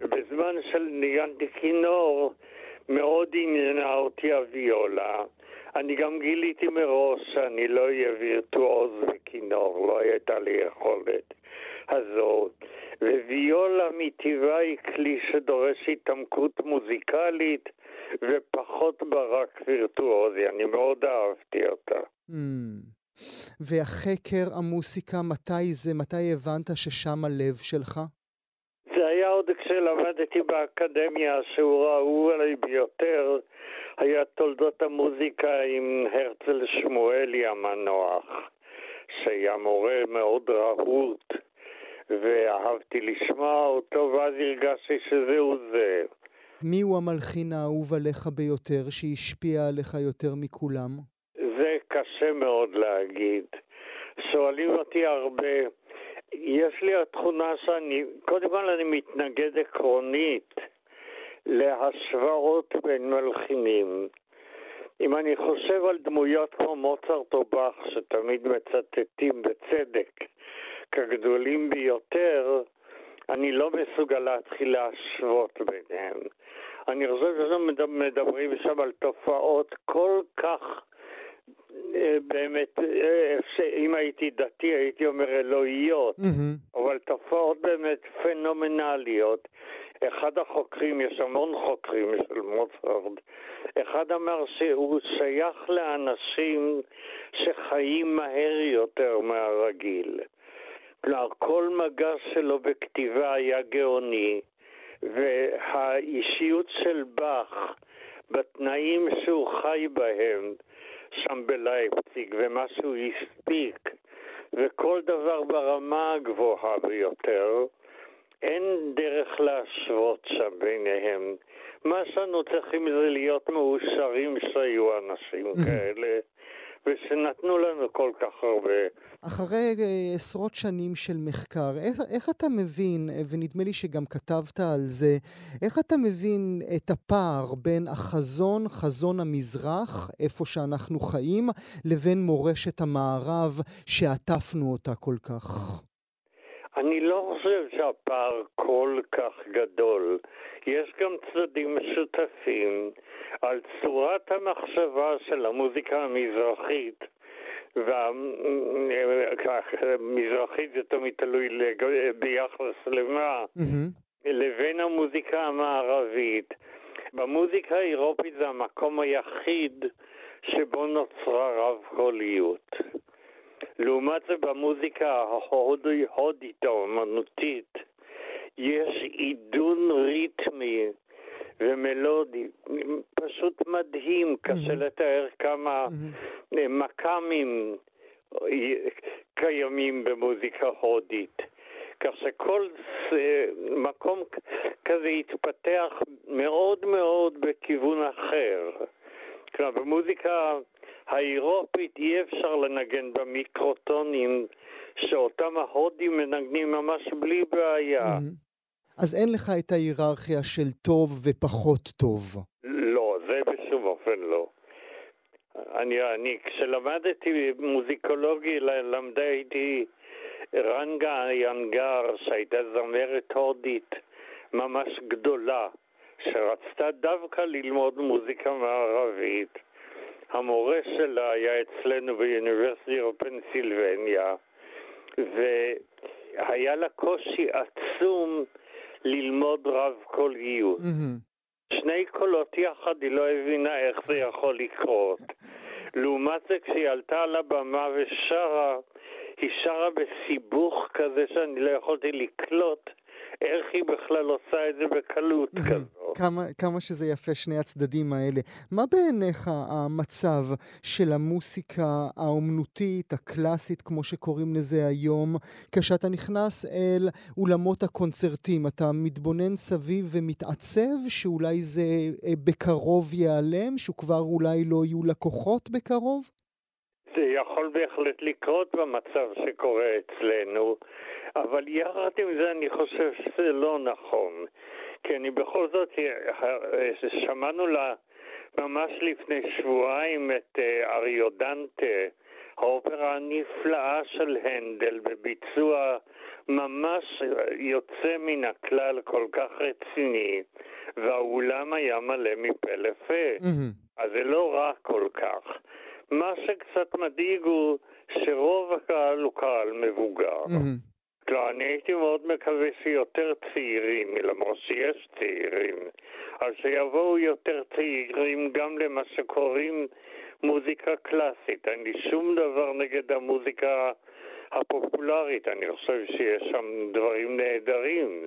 בזמן של ניגנתי כינור מאוד עניינה אותי הוויולה. אני גם גיליתי מראש שאני לא אהיה וירטואוז בכינור, לא הייתה לי יכולת הזאת. וויולה מטבעה היא כלי שדורש התעמקות מוזיקלית ופחות ברק וירטואוזי, אני מאוד אהבתי אותה. Mm. והחקר המוסיקה, מתי זה, מתי הבנת ששם הלב שלך? זה היה עוד כשלמדתי באקדמיה, שהוא ראו עליי ביותר. היה תולדות המוזיקה עם הרצל שמואלי המנוח, שהיה מורה מאוד רהוט, ואהבתי לשמוע אותו, ואז הרגשתי שזהו זה. מי הוא המלחין האהוב עליך ביותר, שהשפיע עליך יותר מכולם? זה קשה מאוד להגיד. שואלים אותי הרבה. יש לי התכונה שאני, קודם כל אני מתנגד עקרונית להשוואות בין מלחינים. אם אני חושב על דמויות כמו מוצרט או באך, שתמיד מצטטים בצדק כגדולים ביותר, אני לא מסוגל להתחיל להשוות ביניהם. אני חושב שאנחנו מדברים שם על תופעות כל כך באמת, אה, אם הייתי דתי הייתי אומר אלוהיות, mm-hmm. אבל תופעות באמת פנומנליות. אחד החוקרים, יש המון חוקרים של מוצרד, אחד אמר שהוא שייך לאנשים שחיים מהר יותר מהרגיל. כלומר, כל מגע שלו בכתיבה היה גאוני, והאישיות של באך, בתנאים שהוא חי בהם, שם בלייפציג, ומה שהוא הספיק, וכל דבר ברמה הגבוהה ביותר, אין דרך להשוות שם ביניהם. מה שאנו צריכים זה להיות מאושרים שהיו אנשים כאלה. ושנתנו לנו כל כך הרבה. אחרי אה, עשרות שנים של מחקר, איך, איך אתה מבין, אה, ונדמה לי שגם כתבת על זה, איך אתה מבין את הפער בין החזון, חזון המזרח, איפה שאנחנו חיים, לבין מורשת המערב שעטפנו אותה כל כך? אני לא חושב שהפער כל כך גדול. יש גם צדדים משותפים על צורת המחשבה של המוזיקה המזרחית. והמזרחית זה תמיד תלוי ביחס למה, mm-hmm. לבין המוזיקה המערבית. במוזיקה האירופית זה המקום היחיד שבו נוצרה רב קוליות. לעומת זה במוזיקה ההודית האומנותית יש עידון ריתמי ומלודי, פשוט מדהים, קשה mm-hmm. לתאר כמה mm-hmm. מכ"מים קיימים במוזיקה הודית. כך שכל מקום כזה התפתח מאוד מאוד בכיוון אחר. כלומר, במוזיקה האירופית אי אפשר לנגן במיקרוטונים שאותם ההודים מנגנים ממש בלי בעיה. Mm-hmm. אז אין לך את ההיררכיה של טוב ופחות טוב. לא, זה בשום אופן לא. אני, אני כשלמדתי מוזיקולוגי, למדה איתי רנגה ינגר, שהייתה זמרת הודית ממש גדולה, שרצתה דווקא ללמוד מוזיקה מערבית. המורה שלה היה אצלנו באוניברסיטי פנסילבניה, והיה לה קושי עצום ללמוד רב קוליות. שני קולות יחד, היא לא הבינה איך זה יכול לקרות. לעומת זה, כשהיא עלתה על הבמה ושרה, היא שרה בסיבוך כזה שאני לא יכולתי לקלוט איך היא בכלל עושה את זה בקלות כזו. כמה, כמה שזה יפה שני הצדדים האלה. מה בעיניך המצב של המוסיקה האומנותית, הקלאסית, כמו שקוראים לזה היום, כשאתה נכנס אל אולמות הקונצרטים, אתה מתבונן סביב ומתעצב שאולי זה אה, בקרוב ייעלם, שכבר אולי לא יהיו לקוחות בקרוב? זה יכול בהחלט לקרות במצב שקורה אצלנו. אבל יחד עם זה אני חושב שזה לא נכון. כי אני בכל זאת, אה, שמענו לה ממש לפני שבועיים את אה, אריודנטה, האופרה הנפלאה של הנדל בביצוע ממש יוצא מן הכלל, כל כך רציני, והאולם היה מלא מפה לפה. Mm-hmm. אז זה לא רע כל כך. מה שקצת מדאיג הוא שרוב הקהל הוא קהל מבוגר. Mm-hmm. לא, אני הייתי מאוד מקווה שיותר צעירים, למרות שיש צעירים, אז שיבואו יותר צעירים גם למה שקוראים מוזיקה קלאסית. אין לי שום דבר נגד המוזיקה הפופולרית. אני חושב שיש שם דברים נהדרים.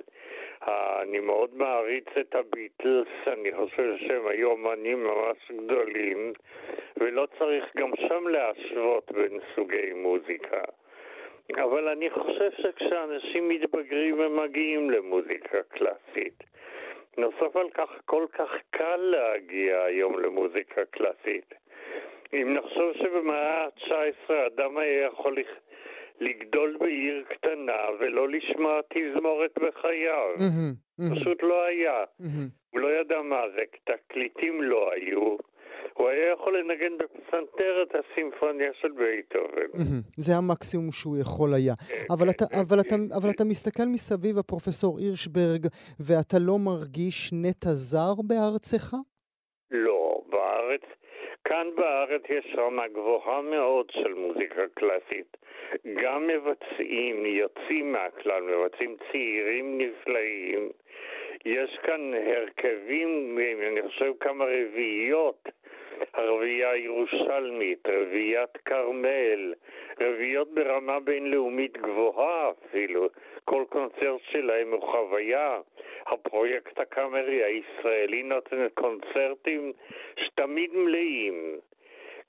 אני מאוד מעריץ את הביטלס, אני חושב שהם היו אמנים ממש גדולים, ולא צריך גם שם להשוות בין סוגי מוזיקה. אבל אני חושב שכשאנשים מתבגרים הם מגיעים למוזיקה קלאסית. נוסף על כך, כל כך קל להגיע היום למוזיקה קלאסית. אם נחשוב שבמאה ה-19 אדם היה יכול לגדול בעיר קטנה ולא לשמוע תזמורת בחייו. פשוט לא היה. הוא לא ידע מה זה, תקליטים לא היו. הוא היה יכול לנגן בפסנתר את הסימפוניה של בייטהובן. זה המקסימום שהוא יכול היה. אבל, אתה, אבל, אתה, אבל אתה מסתכל מסביב, הפרופסור הירשברג, ואתה לא מרגיש נטע זר בארצך? לא, בארץ, כאן בארץ יש רמה גבוהה מאוד של מוזיקה קלאסית. גם מבצעים, יוצאים מהכלל, מבצעים צעירים נפלאים. יש כאן הרכבים, אני חושב כמה רביעיות הרביעייה הירושלמית, רביעיית כרמל, רביעיות ברמה בינלאומית גבוהה אפילו. כל קונצרט שלהם הוא חוויה. הפרויקט הקאמרי הישראלי נותן קונצרטים שתמיד מלאים.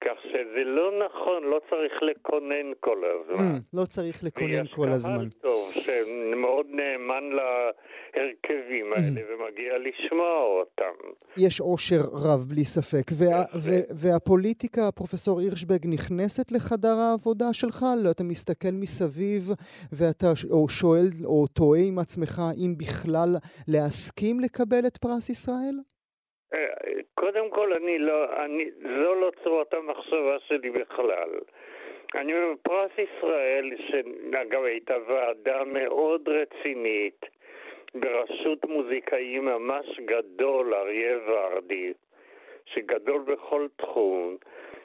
כך שזה לא נכון, לא צריך לקונן כל הזמן. Mm, לא צריך לקונן כל הזמן. ויש קהל טוב שמאוד נאמן להרכבים mm. האלה ומגיע לשמוע אותם. יש עושר רב, בלי ספק. וה, ו- והפוליטיקה, פרופסור הירשברג, נכנסת לחדר העבודה שלך? לא, אתה מסתכל מסביב ואתה או שואל או תוהה עם עצמך אם בכלל להסכים לקבל את פרס ישראל? קודם כל, אני לא, אני, זו לא צורת המחשבה שלי בכלל. אני אומר, פרס ישראל, שאגב הייתה ועדה מאוד רצינית, בראשות מוזיקאי ממש גדול, אריה ורדי, שגדול בכל תחום,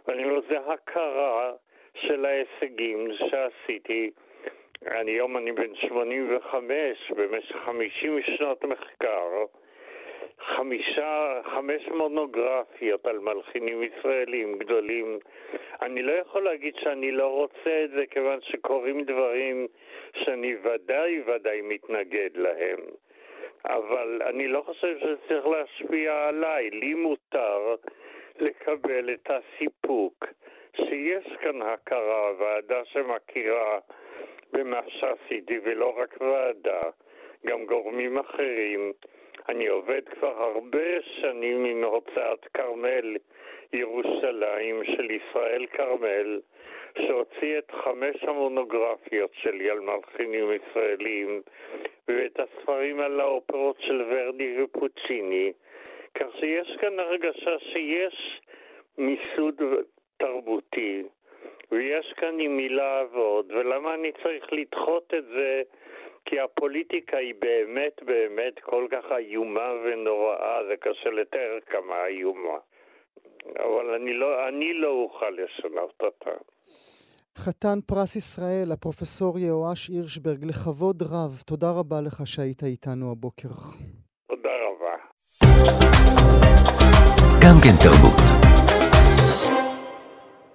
ואני אומר, זה הכרה של ההישגים שעשיתי. היום אני בן 85, במשך 50 שנות מחקר. חמישה, חמש מונוגרפיות על מלחינים ישראלים גדולים. אני לא יכול להגיד שאני לא רוצה את זה, כיוון שקורים דברים שאני ודאי ודאי מתנגד להם. אבל אני לא חושב שזה צריך להשפיע עליי. לי מותר לקבל את הסיפוק שיש כאן הכרה, ועדה שמכירה במה שעשיתי, ולא רק ועדה, גם גורמים אחרים. אני עובד כבר הרבה שנים עם הוצאת כרמל ירושלים של ישראל כרמל, שהוציא את חמש המונוגרפיות שלי על מלחינים ישראלים ואת הספרים על האופרות של ורדי ופוצ'יני, כך שיש כאן הרגשה שיש מיסוד תרבותי ויש כאן עם מי לעבוד, ולמה אני צריך לדחות את זה כי הפוליטיקה היא באמת באמת כל כך איומה ונוראה, זה קשה לתאר כמה איומה. אבל אני לא, אני לא אוכל לשנות אותה. חתן פרס ישראל, הפרופסור יהואש הירשברג, לכבוד רב. תודה רבה לך שהיית איתנו הבוקר. תודה רבה. גם כן תרבות.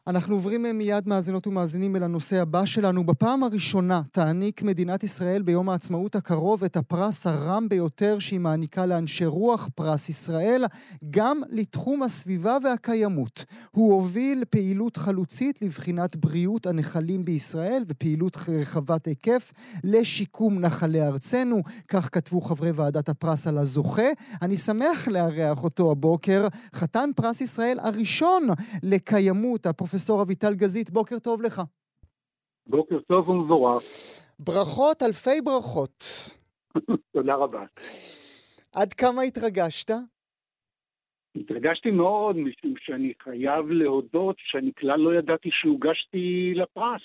אנחנו עוברים מיד מאזינות ומאזינים אל הנושא הבא שלנו. בפעם הראשונה תעניק מדינת ישראל ביום העצמאות הקרוב את הפרס הרם ביותר שהיא מעניקה לאנשי רוח, פרס ישראל, גם לתחום הסביבה והקיימות. הוא הוביל פעילות חלוצית לבחינת בריאות הנחלים בישראל ופעילות רחבת היקף לשיקום נחלי ארצנו. כך כתבו חברי ועדת הפרס על הזוכה. אני שמח לארח אותו הבוקר, חתן פרס ישראל הראשון לקיימות, הפרופסור פרופסור אביטל גזית, בוקר טוב לך. בוקר טוב ומבורך. ברכות, אלפי ברכות. [LAUGHS] תודה רבה. עד כמה התרגשת? התרגשתי מאוד, משום שאני חייב להודות שאני כלל לא ידעתי שהוגשתי לפרס.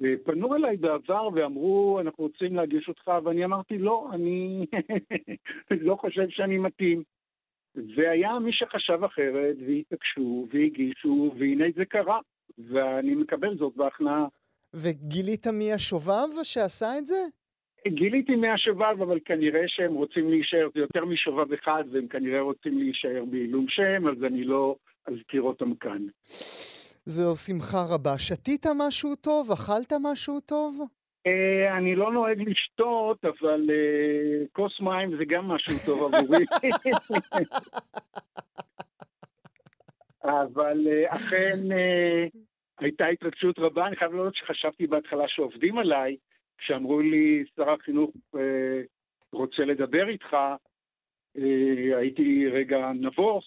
ופנו אליי בעבר ואמרו, אנחנו רוצים להגיש אותך, ואני אמרתי, לא, אני [LAUGHS] לא חושב שאני מתאים. והיה מי שחשב אחרת, והתעקשו, והגישו, והנה זה קרה. ואני מקבל זאת בהכנעה. וגילית מי השובב שעשה את זה? גיליתי מי השובב, אבל כנראה שהם רוצים להישאר, זה יותר משובב אחד, והם כנראה רוצים להישאר בעילום שם, אז אני לא אזכיר אותם כאן. זו שמחה רבה. שתית משהו טוב? אכלת משהו טוב? Uh, אני לא נוהג לשתות, אבל uh, כוס מים זה גם משהו טוב עבורי. אבל uh, אכן הייתה התרגשות רבה. אני חייב לומר שחשבתי בהתחלה שעובדים עליי, כשאמרו לי, שר החינוך רוצה לדבר איתך, הייתי רגע נבוך,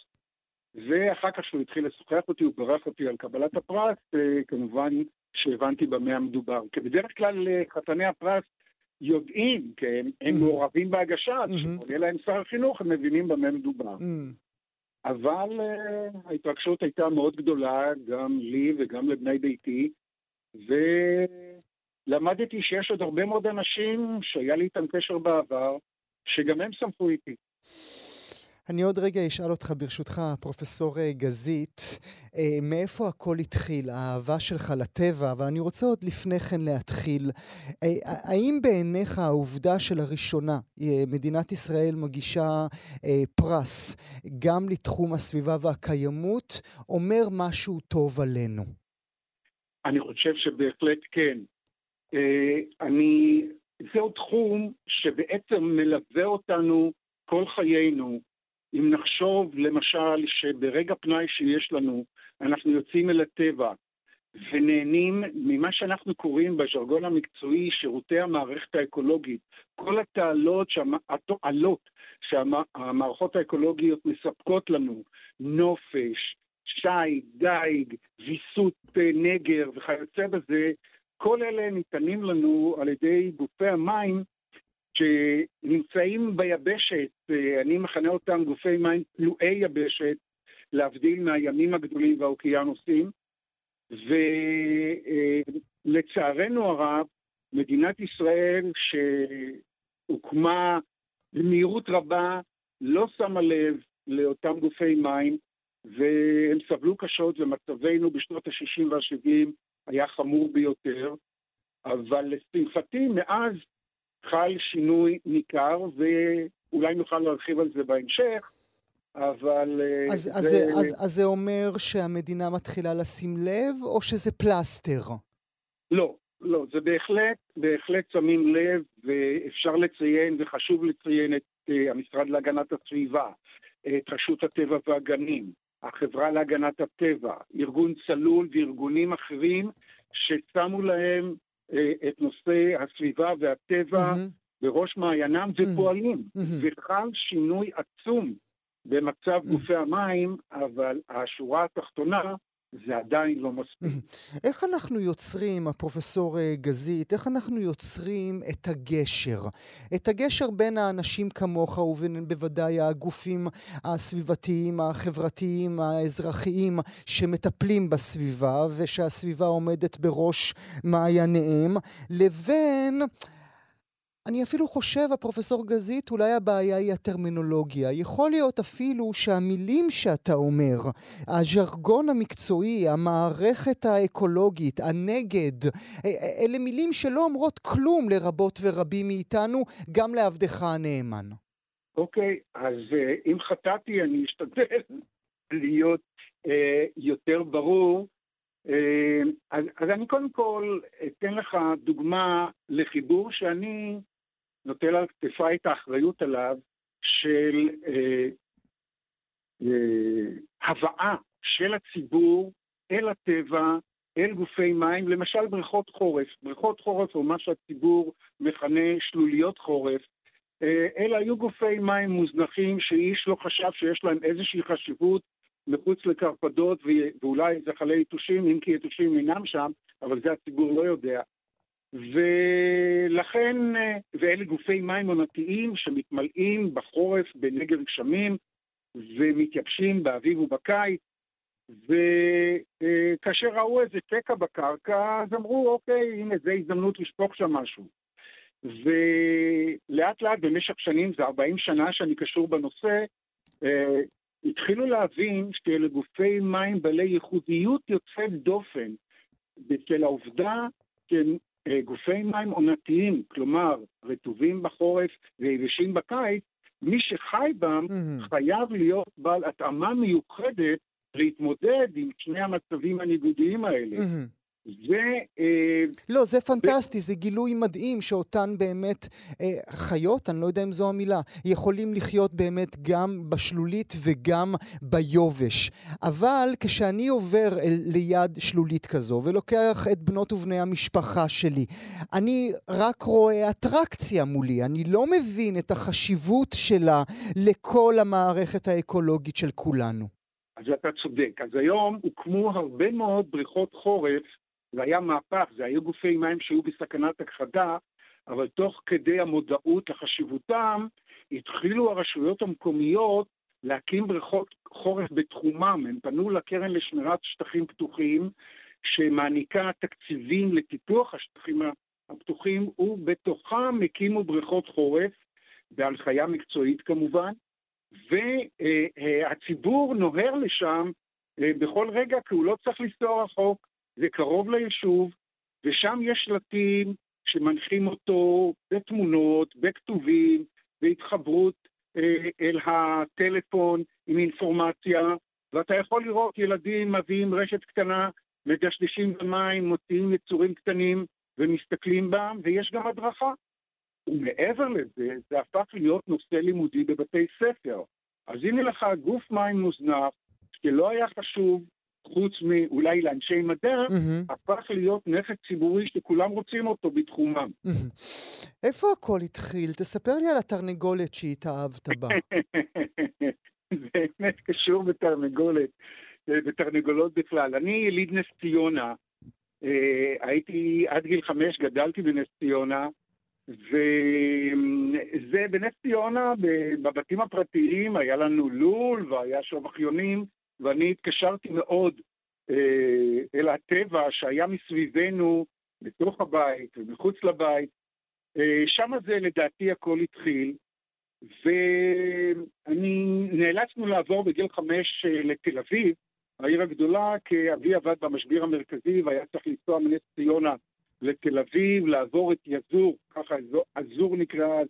ואחר כך שהוא התחיל לשוחח אותי, הוא ברך אותי על קבלת הפרס, כמובן שהבנתי במה המדובר. כי בדרך כלל אה, חתני הפרס יודעים, כי הם, הם מעורבים בהגשה, אז כשפונה להם שר החינוך, הם מבינים במה מדובר. אבל uh, ההתרגשות הייתה מאוד גדולה, גם לי וגם לבני ביתי, ולמדתי שיש עוד הרבה מאוד אנשים שהיה לי איתם קשר בעבר, שגם הם שמחו איתי. אני עוד רגע אשאל אותך, ברשותך, פרופסור אה, גזית, אה, מאיפה הכל התחיל, האהבה שלך לטבע, אבל אני רוצה עוד לפני כן להתחיל. אה, האם בעיניך העובדה שלראשונה מדינת ישראל מגישה פרס גם לתחום הסביבה והקיימות, אומר משהו טוב עלינו? אני חושב שבהחלט כן. אני... זהו תחום שבעצם מלווה אותנו כל חיינו. אם נחשוב למשל שברגע פנאי שיש לנו, אנחנו יוצאים אל הטבע ונהנים ממה שאנחנו קוראים בז'רגון המקצועי שירותי המערכת האקולוגית, כל התעלות, התועלות שהמערכות האקולוגיות מספקות לנו, נופש, שי, דייג, ויסות אה, נגר וכיוצא בזה, כל אלה ניתנים לנו על ידי גופי המים שנמצאים ביבשת, אה, אני מכנה אותם גופי מים תלויי יבשת, להבדיל מהימים הגדולים והאוקיינוסים, ולצערנו הרב, מדינת ישראל שהוקמה במהירות רבה, לא שמה לב לאותם גופי מים, והם סבלו קשות, ומצבנו בשנות ה-60 וה-70 היה חמור ביותר. אבל לשמחתי, מאז חל שינוי ניכר, ואולי נוכל להרחיב על זה בהמשך, אבל... אה, אז, זה... אז, אז, אז זה אומר שהמדינה מתחילה לשים לב, או שזה פלסטר? לא, לא, זה בהחלט, בהחלט שמים לב, ואפשר לציין, וחשוב לציין את uh, המשרד להגנת הסביבה, את רשות הטבע והגנים, החברה להגנת הטבע, ארגון צלול וארגונים אחרים ששמו להם את נושא הסביבה והטבע mm-hmm. בראש מעיינם ופועלים, mm-hmm. וחל שינוי עצום במצב. גופי המים, אבל השורה התחתונה זה עדיין לא מספיק. [LAUGHS] איך אנחנו יוצרים, הפרופסור אה, גזית, איך אנחנו יוצרים את הגשר? את הגשר בין האנשים כמוך ובין בוודאי הגופים הסביבתיים, החברתיים, האזרחיים שמטפלים בסביבה ושהסביבה עומדת בראש מעייניהם, לבין... אני אפילו חושב, הפרופסור גזית, אולי הבעיה היא הטרמינולוגיה. יכול להיות אפילו שהמילים שאתה אומר, הז'רגון המקצועי, המערכת האקולוגית, הנגד, אה, אה, אלה מילים שלא אומרות כלום לרבות ורבים מאיתנו, גם לעבדך הנאמן. אוקיי, okay, אז uh, אם חטאתי, אני אשתדל [LAUGHS] להיות uh, יותר ברור. Uh, אז, אז אני קודם כל אתן לך דוגמה לחיבור שאני נוטל על כתפיי את האחריות עליו של אה, אה, הבאה של הציבור אל הטבע, אל גופי מים, למשל בריכות חורף. בריכות חורף, או מה שהציבור מכנה שלוליות חורף, אה, אלה היו גופי מים מוזנחים שאיש לא חשב שיש להם איזושהי חשיבות מחוץ לקרפדות ואולי זחלי יתושים, אם כי יתושים אינם שם, אבל זה הציבור לא יודע. ולכן, ואלה גופי מים עונתיים שמתמלאים בחורף בנגר גשמים ומתייבשים באביב ובקיץ, וכאשר ראו איזה תקע בקרקע, אז אמרו, אוקיי, הנה, זו הזדמנות לשפוך שם משהו. ולאט לאט במשך שנים, זה 40 שנה שאני קשור בנושא, אה, התחילו להבין שאלה גופי מים בעלי ייחודיות יוצאת דופן, בשל העובדה שהם אה, גופי מים עונתיים, כלומר רטובים בחורף ויבשים בקיץ, מי שחי בם mm-hmm. חייב להיות בעל התאמה מיוחדת להתמודד עם שני המצבים הניגודיים האלה. מהמם. זה... אה, לא, זה פנטסטי, זה גילוי מדהים שאותן באמת אה, חיות, אני לא יודע אם זו המילה, יכולים לחיות באמת גם בשלולית וגם ביובש. אבל כשאני עובר ליד שלולית כזו ולוקח את בנות ובני המשפחה שלי, אני רק רואה אטרקציה מולי, אני לא מבין את החשיבות שלה לכל המערכת האקולוגית של כולנו. אז אתה צודק. אז היום הוקמו הרבה מאוד בריכות חורף זה היה מהפך, זה היו גופי מים שהיו בסכנת הכחדה, אבל תוך כדי המודעות לחשיבותם, התחילו הרשויות המקומיות להקים בריכות חורף בתחומם. הם פנו לקרן לשמירת שטחים פתוחים, שמעניקה תקציבים לטיפוח השטחים הפתוחים, ובתוכם הקימו בריכות חורף, בהנחיה מקצועית כמובן, והציבור נוהר לשם אה, בכל רגע, כי הוא לא צריך לנסוע רחוק. זה קרוב ליישוב, ושם יש שלטים שמנחים אותו בתמונות, בכתובים, בהתחברות אה, אל הטלפון עם אינפורמציה, ואתה יכול לראות ילדים מביאים רשת קטנה, מדשדשים במים, מוציאים יצורים קטנים ומסתכלים בם, ויש גם הדרכה. ומעבר לזה, זה הפך להיות נושא לימודי בבתי ספר. אז הנה לך גוף מים מוזנח, שלא היה חשוב חוץ מאולי לאנשי מדע, mm-hmm. הפך להיות נכס ציבורי שכולם רוצים אותו בתחומם. Mm-hmm. איפה הכל התחיל? תספר לי על התרנגולת שהתאהבת בה. [LAUGHS] זה באמת קשור בתרנגולת, בתרנגולות בכלל. אני יליד נס ציונה, אה, הייתי עד גיל חמש, גדלתי בנס ציונה, וזה בנס ציונה, בבתים הפרטיים, היה לנו לול והיה שובח יונים. ואני התקשרתי מאוד אה, אל הטבע שהיה מסביבנו, בתוך הבית ומחוץ לבית. אה, שם זה לדעתי הכל התחיל, ואני נאלצנו לעבור בגיל חמש אה, לתל אביב, העיר הגדולה, כי אבי עבד במשביר המרכזי והיה צריך לנסוע מנס ציונה לתל אביב, לעבור את יזור, ככה אזור נקרא אז,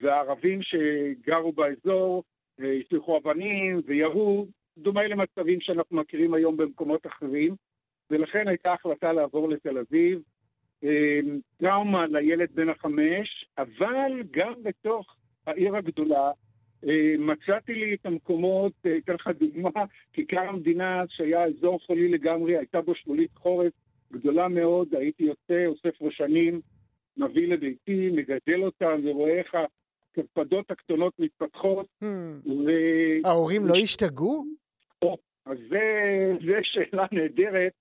והערבים שגרו באזור אה, הצליחו אבנים וירו, דומה למצבים שאנחנו מכירים היום במקומות אחרים, ולכן הייתה החלטה לעבור לתל אביב. אמ, טראומה לילד בן החמש, אבל גם בתוך העיר הגדולה אמ, מצאתי לי את המקומות, אה, אתן לך דוגמה, כיכר המדינה שהיה אזור חולי לגמרי, הייתה בו שלולית חורף גדולה מאוד, הייתי יוצא, אוסף ראשנים, מביא לביתי, מגדל אותם ורואה איך הקרפדות הקטנות מתפתחות. Hmm. ו... ההורים לא השתגעו? אז זו שאלה נהדרת.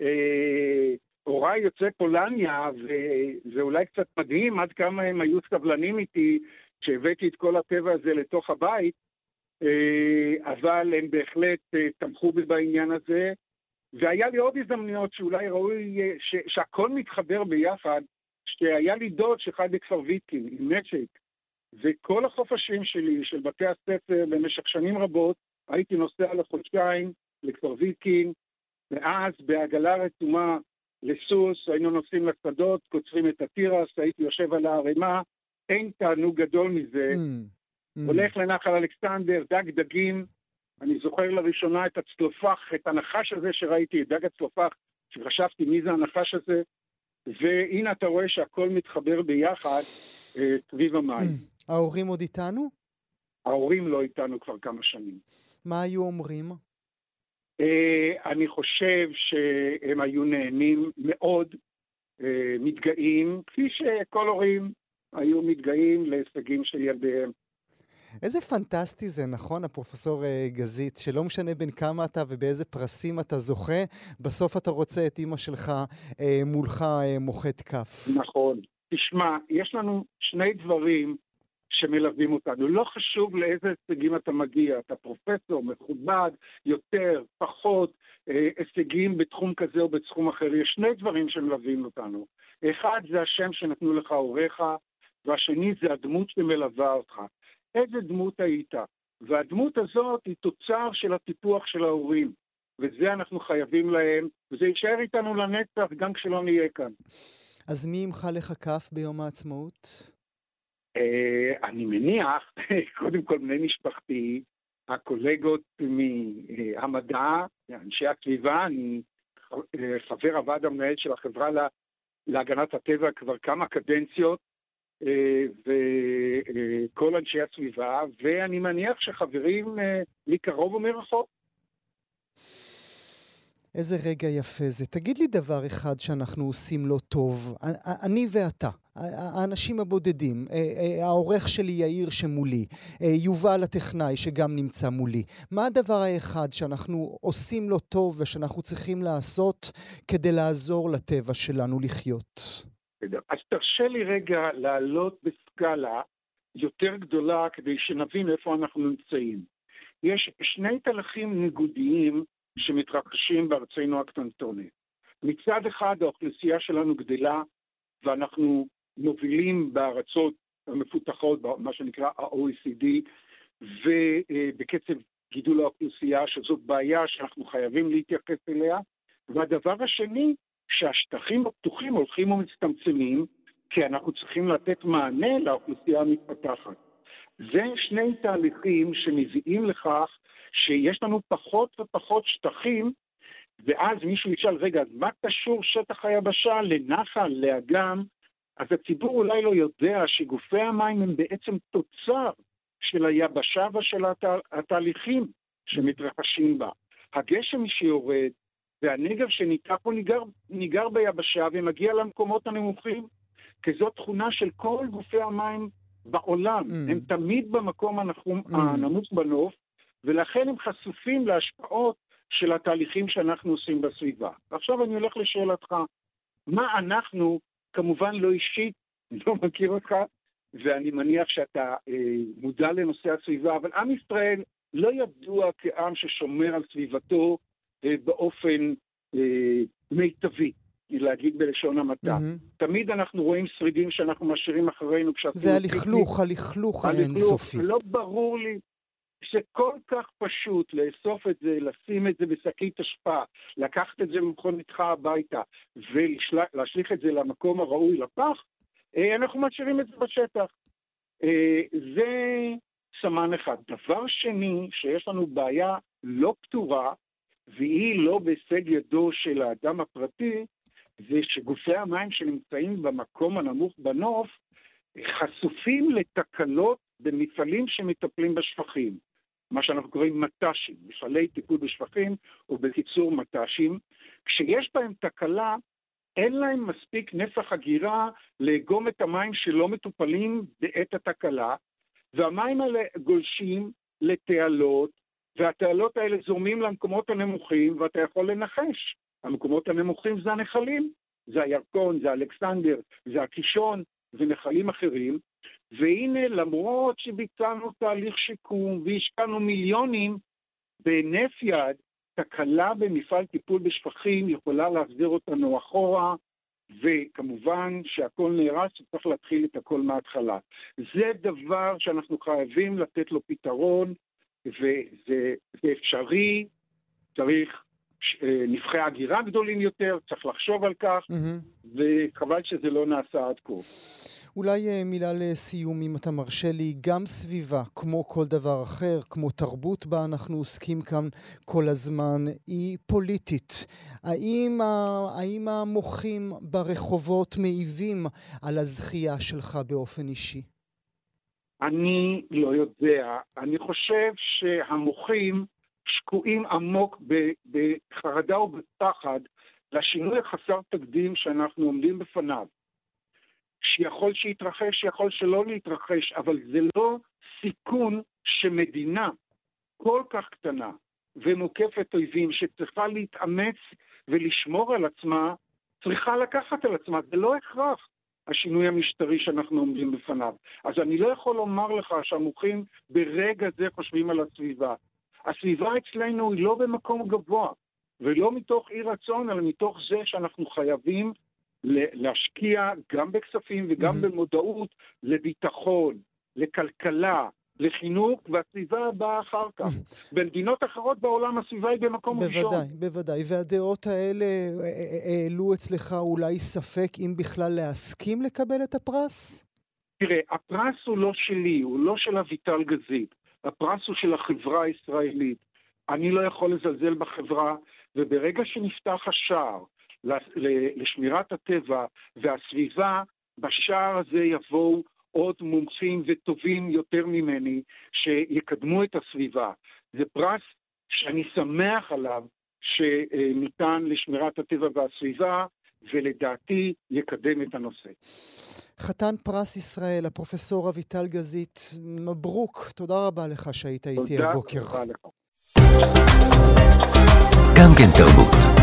אה, הוריי יוצאי פולניה, וזה אולי קצת מדהים עד כמה הם היו סבלנים איתי כשהבאתי את כל הטבע הזה לתוך הבית, אה, אבל הם בהחלט אה, תמכו בי בעניין הזה. והיה לי עוד הזדמנויות שאולי ראוי, ש, שהכל מתחבר ביחד, שהיה לי דוד שחי בכפר ויטקין עם נשק, וכל החופשים שלי, של בתי הספר, במשך שנים רבות, הייתי נוסע לחודשיים לכפר ויטקין, ואז בעגלה רתומה לסוס, היינו נוסעים לשדות, קוצרים את התירס, הייתי יושב על הערימה, אין תענוג גדול מזה. Mm, mm. הולך לנחל אלכסנדר, דג דגים, אני זוכר לראשונה את הצלופח, את הנחש הזה שראיתי, את דג הצלופח, שחשבתי מי זה הנחש הזה, והנה אתה רואה שהכל מתחבר ביחד אה, סביב המים. Mm. ההורים עוד איתנו? ההורים לא איתנו כבר כמה שנים. מה היו אומרים? Uh, אני חושב שהם היו נהנים מאוד, uh, מתגאים, כפי שכל הורים היו מתגאים להישגים של ילדיהם. איזה פנטסטי זה, נכון, הפרופסור uh, גזית, שלא משנה בין כמה אתה ובאיזה פרסים אתה זוכה, בסוף אתה רוצה את אימא שלך מולך מוחאת כף. נכון. תשמע, יש לנו שני דברים שמלווים אותנו. לא חשוב לאיזה הישגים אתה מגיע, אתה פרופסור, מכובד, יותר, פחות, אה, הישגים בתחום כזה או בתחום אחר. יש שני דברים שמלווים אותנו. אחד זה השם שנתנו לך הוריך, והשני זה הדמות שמלווה אותך. איזה דמות היית? והדמות הזאת היא תוצר של הטיפוח של ההורים. וזה אנחנו חייבים להם, וזה יישאר איתנו לנצח גם כשלא נהיה כאן. אז מי ימחא לך כף ביום העצמאות? אה, אני מניח, [LAUGHS] קודם כל בני משפחתי, הקולגות מהמדע, אנשי הסביבה, אני חבר הוועד המנהל של החברה להגנת הטבע כבר כמה קדנציות, וכל אנשי הסביבה, ואני מניח שחברים מקרוב ומרחוק. איזה רגע יפה זה. תגיד לי דבר אחד שאנחנו עושים לא טוב, אני ואתה, האנשים הבודדים, אה, אה, העורך שלי יאיר שמולי, אה, יובל הטכנאי שגם נמצא מולי. מה הדבר האחד שאנחנו עושים לא טוב ושאנחנו צריכים לעשות כדי לעזור לטבע שלנו לחיות? אז תרשה לי רגע לעלות בסקאלה יותר גדולה כדי שנבין איפה אנחנו נמצאים. יש שני תהליכים ניגודיים שמתרחשים בארצנו הקטנטונת. מצד אחד האוכלוסייה שלנו גדלה ואנחנו מובילים בארצות המפותחות, מה שנקרא ה-OECD, ובקצב גידול האוכלוסייה, שזאת בעיה שאנחנו חייבים להתייחס אליה. והדבר השני, שהשטחים הפתוחים הולכים ומצטמצמים, כי אנחנו צריכים לתת מענה לאוכלוסייה המתפתחת. זה שני תהליכים שמביאים לכך שיש לנו פחות ופחות שטחים, ואז מישהו ישאל, רגע, מה קשור שטח היבשה לנחל, לאגם? אז הציבור אולי לא יודע שגופי המים הם בעצם תוצר של היבשה ושל התה, התהליכים שמתרחשים בה. הגשם שיורד והנגר שניטע פה ניגר, ניגר ביבשה ומגיע למקומות הנמוכים, כי זו תכונה של כל גופי המים בעולם. Mm. הם תמיד במקום הנמוך, mm. הנמוך בנוף, ולכן הם חשופים להשפעות של התהליכים שאנחנו עושים בסביבה. ועכשיו אני הולך לשאלתך, מה אנחנו, כמובן לא אישית, [LAUGHS] לא מכיר אותך, ואני מניח שאתה אה, מודע לנושא הסביבה, אבל עם ישראל לא ידוע כעם ששומר על סביבתו אה, באופן אה, מיטבי. להגיד בלשון המעטה. Mm-hmm. תמיד אנחנו רואים שרידים שאנחנו משאירים אחרינו זה הלכלוך, הלכלוך האינסופי. לא ברור לי שכל כך פשוט לאסוף את זה, לשים את זה בשקית אשפה, לקחת את זה ממכוניתך הביתה ולהשליך את זה למקום הראוי לפח, אה, אנחנו משאירים את זה בשטח. אה, זה סמן אחד. דבר שני, שיש לנו בעיה לא פתורה, והיא לא בהישג ידו של האדם הפרטי, זה שגופי המים שנמצאים במקום הנמוך בנוף חשופים לתקלות במפעלים שמטפלים בשפכים. מה שאנחנו קוראים מט"שים, מפעלי טיפול בשפכים, או בקיצור מט"שים. כשיש בהם תקלה, אין להם מספיק נפח הגירה לאגום את המים שלא מטופלים בעת התקלה, והמים האלה גולשים לתעלות, והתעלות האלה זורמים למקומות הנמוכים, ואתה יכול לנחש. המקומות הנמוכים זה הנחלים, זה הירקון, זה אלכסנדר, זה הקישון, ונחלים אחרים, והנה, למרות שביצענו תהליך שיקום והשקענו מיליונים, בהינף יד, תקלה במפעל טיפול בשפכים יכולה להחזיר אותנו אחורה, וכמובן שהכל נהרס וצריך להתחיל את הכל מההתחלה. זה דבר שאנחנו חייבים לתת לו פתרון, וזה אפשרי, צריך אה, נבחי הגירה גדולים יותר, צריך לחשוב על כך, mm-hmm. וחבל שזה לא נעשה עד כה. אולי אה, מילה לסיום, אם אתה מרשה לי, גם סביבה, כמו כל דבר אחר, כמו תרבות בה אנחנו עוסקים כאן כל הזמן, היא פוליטית. האם, האם המוחים ברחובות מעיבים על הזכייה שלך באופן אישי? אני לא יודע. אני חושב שהמוחים שקועים עמוק בחרדה ובפחד לשינוי החסר תקדים שאנחנו עומדים בפניו. שיכול שיתרחש, שיכול שלא להתרחש, אבל זה לא סיכון שמדינה כל כך קטנה ומוקפת אויבים שצריכה להתאמץ ולשמור על עצמה, צריכה לקחת על עצמה. זה לא הכרח השינוי המשטרי שאנחנו עומדים בפניו. אז אני לא יכול לומר לך שהמוחים ברגע זה חושבים על הסביבה. הסביבה אצלנו היא לא במקום גבוה, ולא מתוך אי רצון, אלא מתוך זה שאנחנו חייבים להשקיע גם בכספים וגם mm-hmm. במודעות לביטחון, לכלכלה, לחינוך, והסביבה הבאה אחר כך. במדינות אחרות בעולם הסביבה היא במקום בוודאי, ראשון. בוודאי, בוודאי. והדעות האלה אה, אה, העלו אצלך אולי ספק אם בכלל להסכים לקבל את הפרס? תראה, הפרס הוא לא שלי, הוא לא של אביטל גזית. הפרס הוא של החברה הישראלית. אני לא יכול לזלזל בחברה, וברגע שנפתח השער לשמירת הטבע והסביבה, בשער הזה יבואו עוד מומחים וטובים יותר ממני שיקדמו את הסביבה. זה פרס שאני שמח עליו שניתן לשמירת הטבע והסביבה, ולדעתי יקדם את הנושא. חתן פרס ישראל, הפרופסור אביטל גזית, מברוק, תודה רבה לך שהיית איתי הבוקר. תודה רבה לך. גם כן תרבות.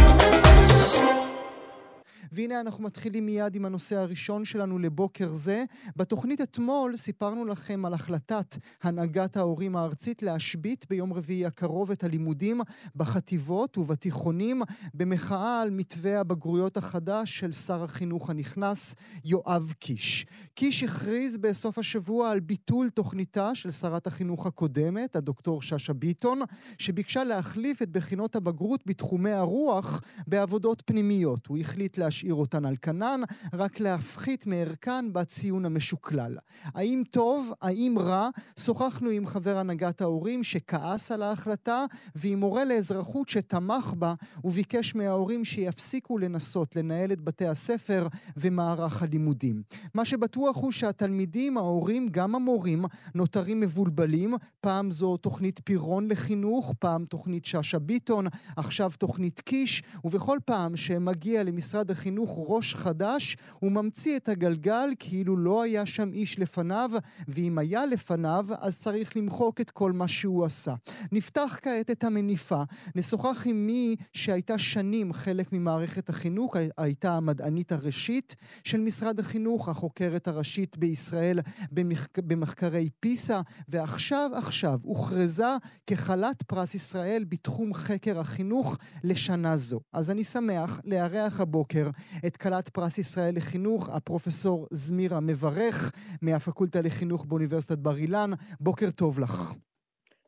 והנה אנחנו מתחילים מיד עם הנושא הראשון שלנו לבוקר זה. בתוכנית אתמול סיפרנו לכם על החלטת הנהגת ההורים הארצית להשבית ביום רביעי הקרוב את הלימודים בחטיבות ובתיכונים במחאה על מתווה הבגרויות החדש של שר החינוך הנכנס יואב קיש. קיש הכריז בסוף השבוע על ביטול תוכניתה של שרת החינוך הקודמת, הדוקטור שאשא ביטון, שביקשה להחליף את בחינות הבגרות בתחומי הרוח בעבודות פנימיות. הוא החליט להשאיר להשאיר אותן על כנן, רק להפחית מערכן בציון המשוקלל. האם טוב, האם רע? שוחחנו עם חבר הנהגת ההורים שכעס על ההחלטה, ועם מורה לאזרחות שתמך בה וביקש מההורים שיפסיקו לנסות לנהל את בתי הספר ומערך הלימודים. מה שבטוח הוא שהתלמידים, ההורים, גם המורים, נותרים מבולבלים. פעם זו תוכנית פירון לחינוך, פעם תוכנית שאשא ביטון, עכשיו תוכנית קיש, ובכל פעם שמגיע למשרד החינוך החינוך ראש חדש, הוא ממציא את הגלגל כאילו לא היה שם איש לפניו, ואם היה לפניו, אז צריך למחוק את כל מה שהוא עשה. נפתח כעת את המניפה, נשוחח עם מי שהייתה שנים חלק ממערכת החינוך, הייתה המדענית הראשית של משרד החינוך, החוקרת הראשית בישראל במח... במחקרי פיסה, ועכשיו, עכשיו, הוכרזה כחלת פרס ישראל בתחום חקר החינוך לשנה זו. אז אני שמח לארח הבוקר את כלת פרס ישראל לחינוך, הפרופסור זמירה מברך, מהפקולטה לחינוך באוניברסיטת בר אילן. בוקר טוב לך.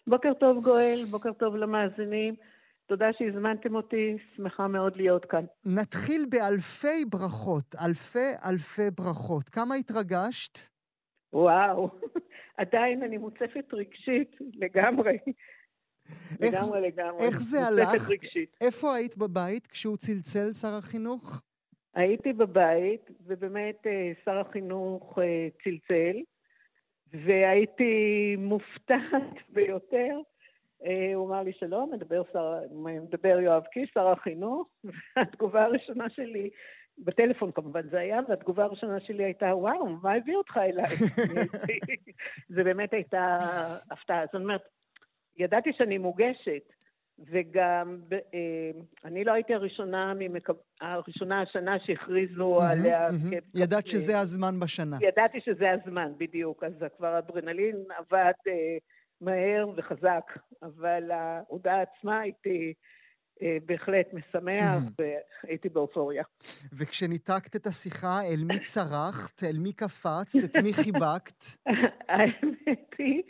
בוקר טוב גואל, בוקר טוב למאזינים. תודה שהזמנתם אותי, שמחה מאוד להיות כאן. נתחיל באלפי ברכות, אלפי אלפי ברכות. כמה התרגשת? וואו, [LAUGHS] עדיין אני מוצפת רגשית לגמרי. לגמרי, לגמרי. איך זה הלך? איפה היית בבית כשהוא צלצל, שר החינוך? הייתי בבית, ובאמת אה, שר החינוך אה, צלצל, והייתי מופתעת [LAUGHS] ביותר. אה, הוא אמר לי, שלום, מדבר, שר, מדבר יואב קיש, שר החינוך, [LAUGHS] והתגובה הראשונה שלי, בטלפון כמובן זה היה, והתגובה הראשונה שלי הייתה, וואו, מה הביא אותך אליי? [LAUGHS] זה באמת הייתה הפתעה. זאת אומרת, ידעתי שאני מוגשת, וגם, אה, אני לא הייתי הראשונה, ממקב... הראשונה השנה שהכריזו עליה. ידעת שזה הזמן בשנה. ידעתי שזה הזמן, בדיוק. אז כבר אדרנלין עבד אה, מהר וחזק, אבל ההודעה עצמה הייתי אה, בהחלט משמח. והייתי באופוריה. וכשניתקת את השיחה, אל מי צרחת? אל מי קפצת? את מי חיבקת? [LAUGHS] האמת היא